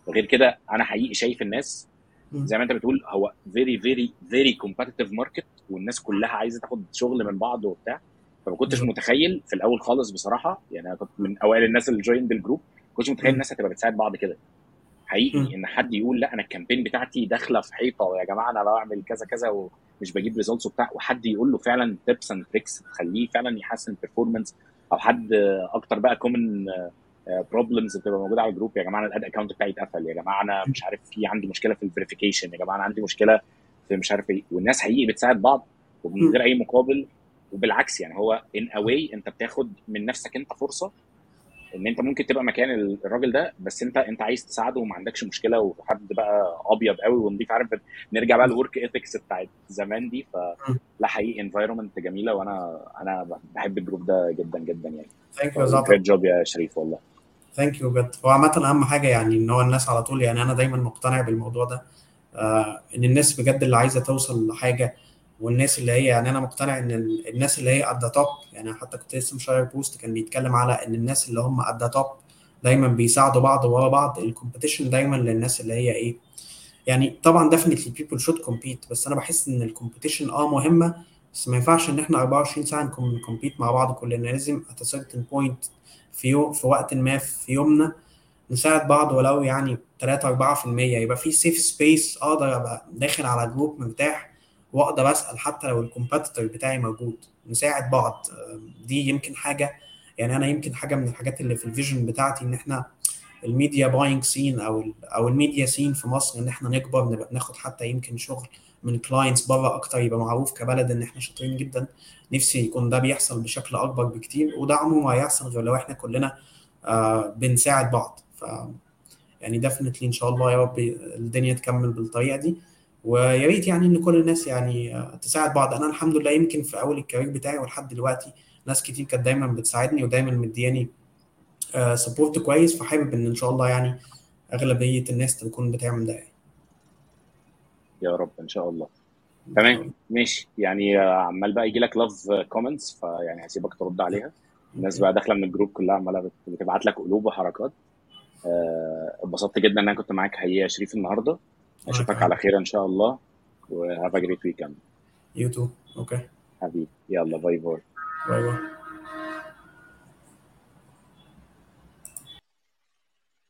وغير كده أنا حقيقي شايف الناس. زي ما انت بتقول هو very very very competitive market والناس كلها عايزة تاخد شغل من بعض وبتاع فما كنتش. متخيل في الأول خالص بصراحة يعني أنا كنت من أوائل الناس اللي joined ال group ما كنتش متخيل. الناس هتبقى بتساعد بعض كده حقيقي. إن حد يقول لأ أنا ال campaign بتاعتي داخلة في حيطة يا جماعة أنا بعمل كذا كذا ومش بجيب results وبتاع وحد يقول له فعلا tips and tricks تخليه فعلا يحسن ال performance أو حد أكتر بقى common problems بتبقى موجودة على ال group يا جماعة أنا ال ad account بتاعي اتقفل يا جماعة أنا مش عارف في عندي مشكلة في ال verification يا جماعة أنا عندي مشكلة في مش عارف إيه. والناس حقيقي بتساعد بعض ومن. غير أي مقابل وبالعكس يعني هو in a way أنت بتاخد من نفسك أنت فرصة إن أنت ممكن تبقى مكان ال- الراجل ده بس انت أنت عايز تساعده وما عندكش مشكلة وحد بقى أبيض قوي ونضيف عارف نرجع بقى ال work ethics بتاعت زمان دي فلا حقيقي environment جميلة وأنا أنا بحب ال group ده جدا جدا يعني. thank you زعتر. great job يا شريف والله. thank you بجد. هو عامة أهم حاجة يعني إن هو الناس على طول يعني أنا دايما مقتنع بالموضوع ده. آه إن الناس بجد اللي عايزة توصل لحاجة والناس اللي هي يعني أنا مقتنع إن ال- الناس اللي هي the top يعني حتى كنت لسه م share post كان بيتكلم على إن الناس اللي هم the top دايما بيساعدوا بعض ورا بعض. ال competition دايما للناس اللي هي إيه يعني طبعا definitely people should compete بس أنا بحس إن ال competition أه مهمة بس ما ينفعش إن إحنا 24 ساعة ن compete مع بعض كلنا. لازم a certain point في يوم في وقت ما في يومنا نساعد بعض ولو يعني 3 4% يبقى في safe space أقدر أبقى داخل على group مرتاح وأقدر أسأل حتى لو ال competitor بتاعي موجود. نساعد بعض. دي يمكن حاجة يعني أنا يمكن حاجة من الحاجات اللي في ال vision بتاعتي إن إحنا ال media buying scene أو أو ال media scene في مصر إن إحنا نكبر نبقى ناخد حتى يمكن شغل من clients بره أكتر يبقى معروف كبلد إن إحنا شاطرين جدا. نفسي يكون ده بيحصل بشكل أكبر بكتير وده عمره ما هيحصل غير لو إحنا كلنا آه بنساعد بعض. ف يعني definitely إن شاء الله يا رب الدنيا تكمل بالطريقة دي. ويا ريت يعني إن كل الناس يعني آه تساعد بعض. أنا الحمد لله يمكن في أول ال career بتاعي ولحد دلوقتي ناس كتير كانت دايما بتساعدني ودايما مدياني آه support كويس. فحابب إن إن شاء الله يعني أغلبية الناس تكون بتعمل ده. يعني. يا رب إن شاء الله. تمام؟ ماشي. يعني عمال بقى يجي لك love comments فيعني هسيبك ترد عليها. الناس بقى داخلة من ال group كلها عمالة بتبعت لك قلوب وحركات. اتبسطت جدا إن أنا كنت معاك حقيقة يا شريف النهارده. أشوفك على خير إن شاء الله. و have a great weekend you too okay حبيبي. يلا bye bye. bye bye.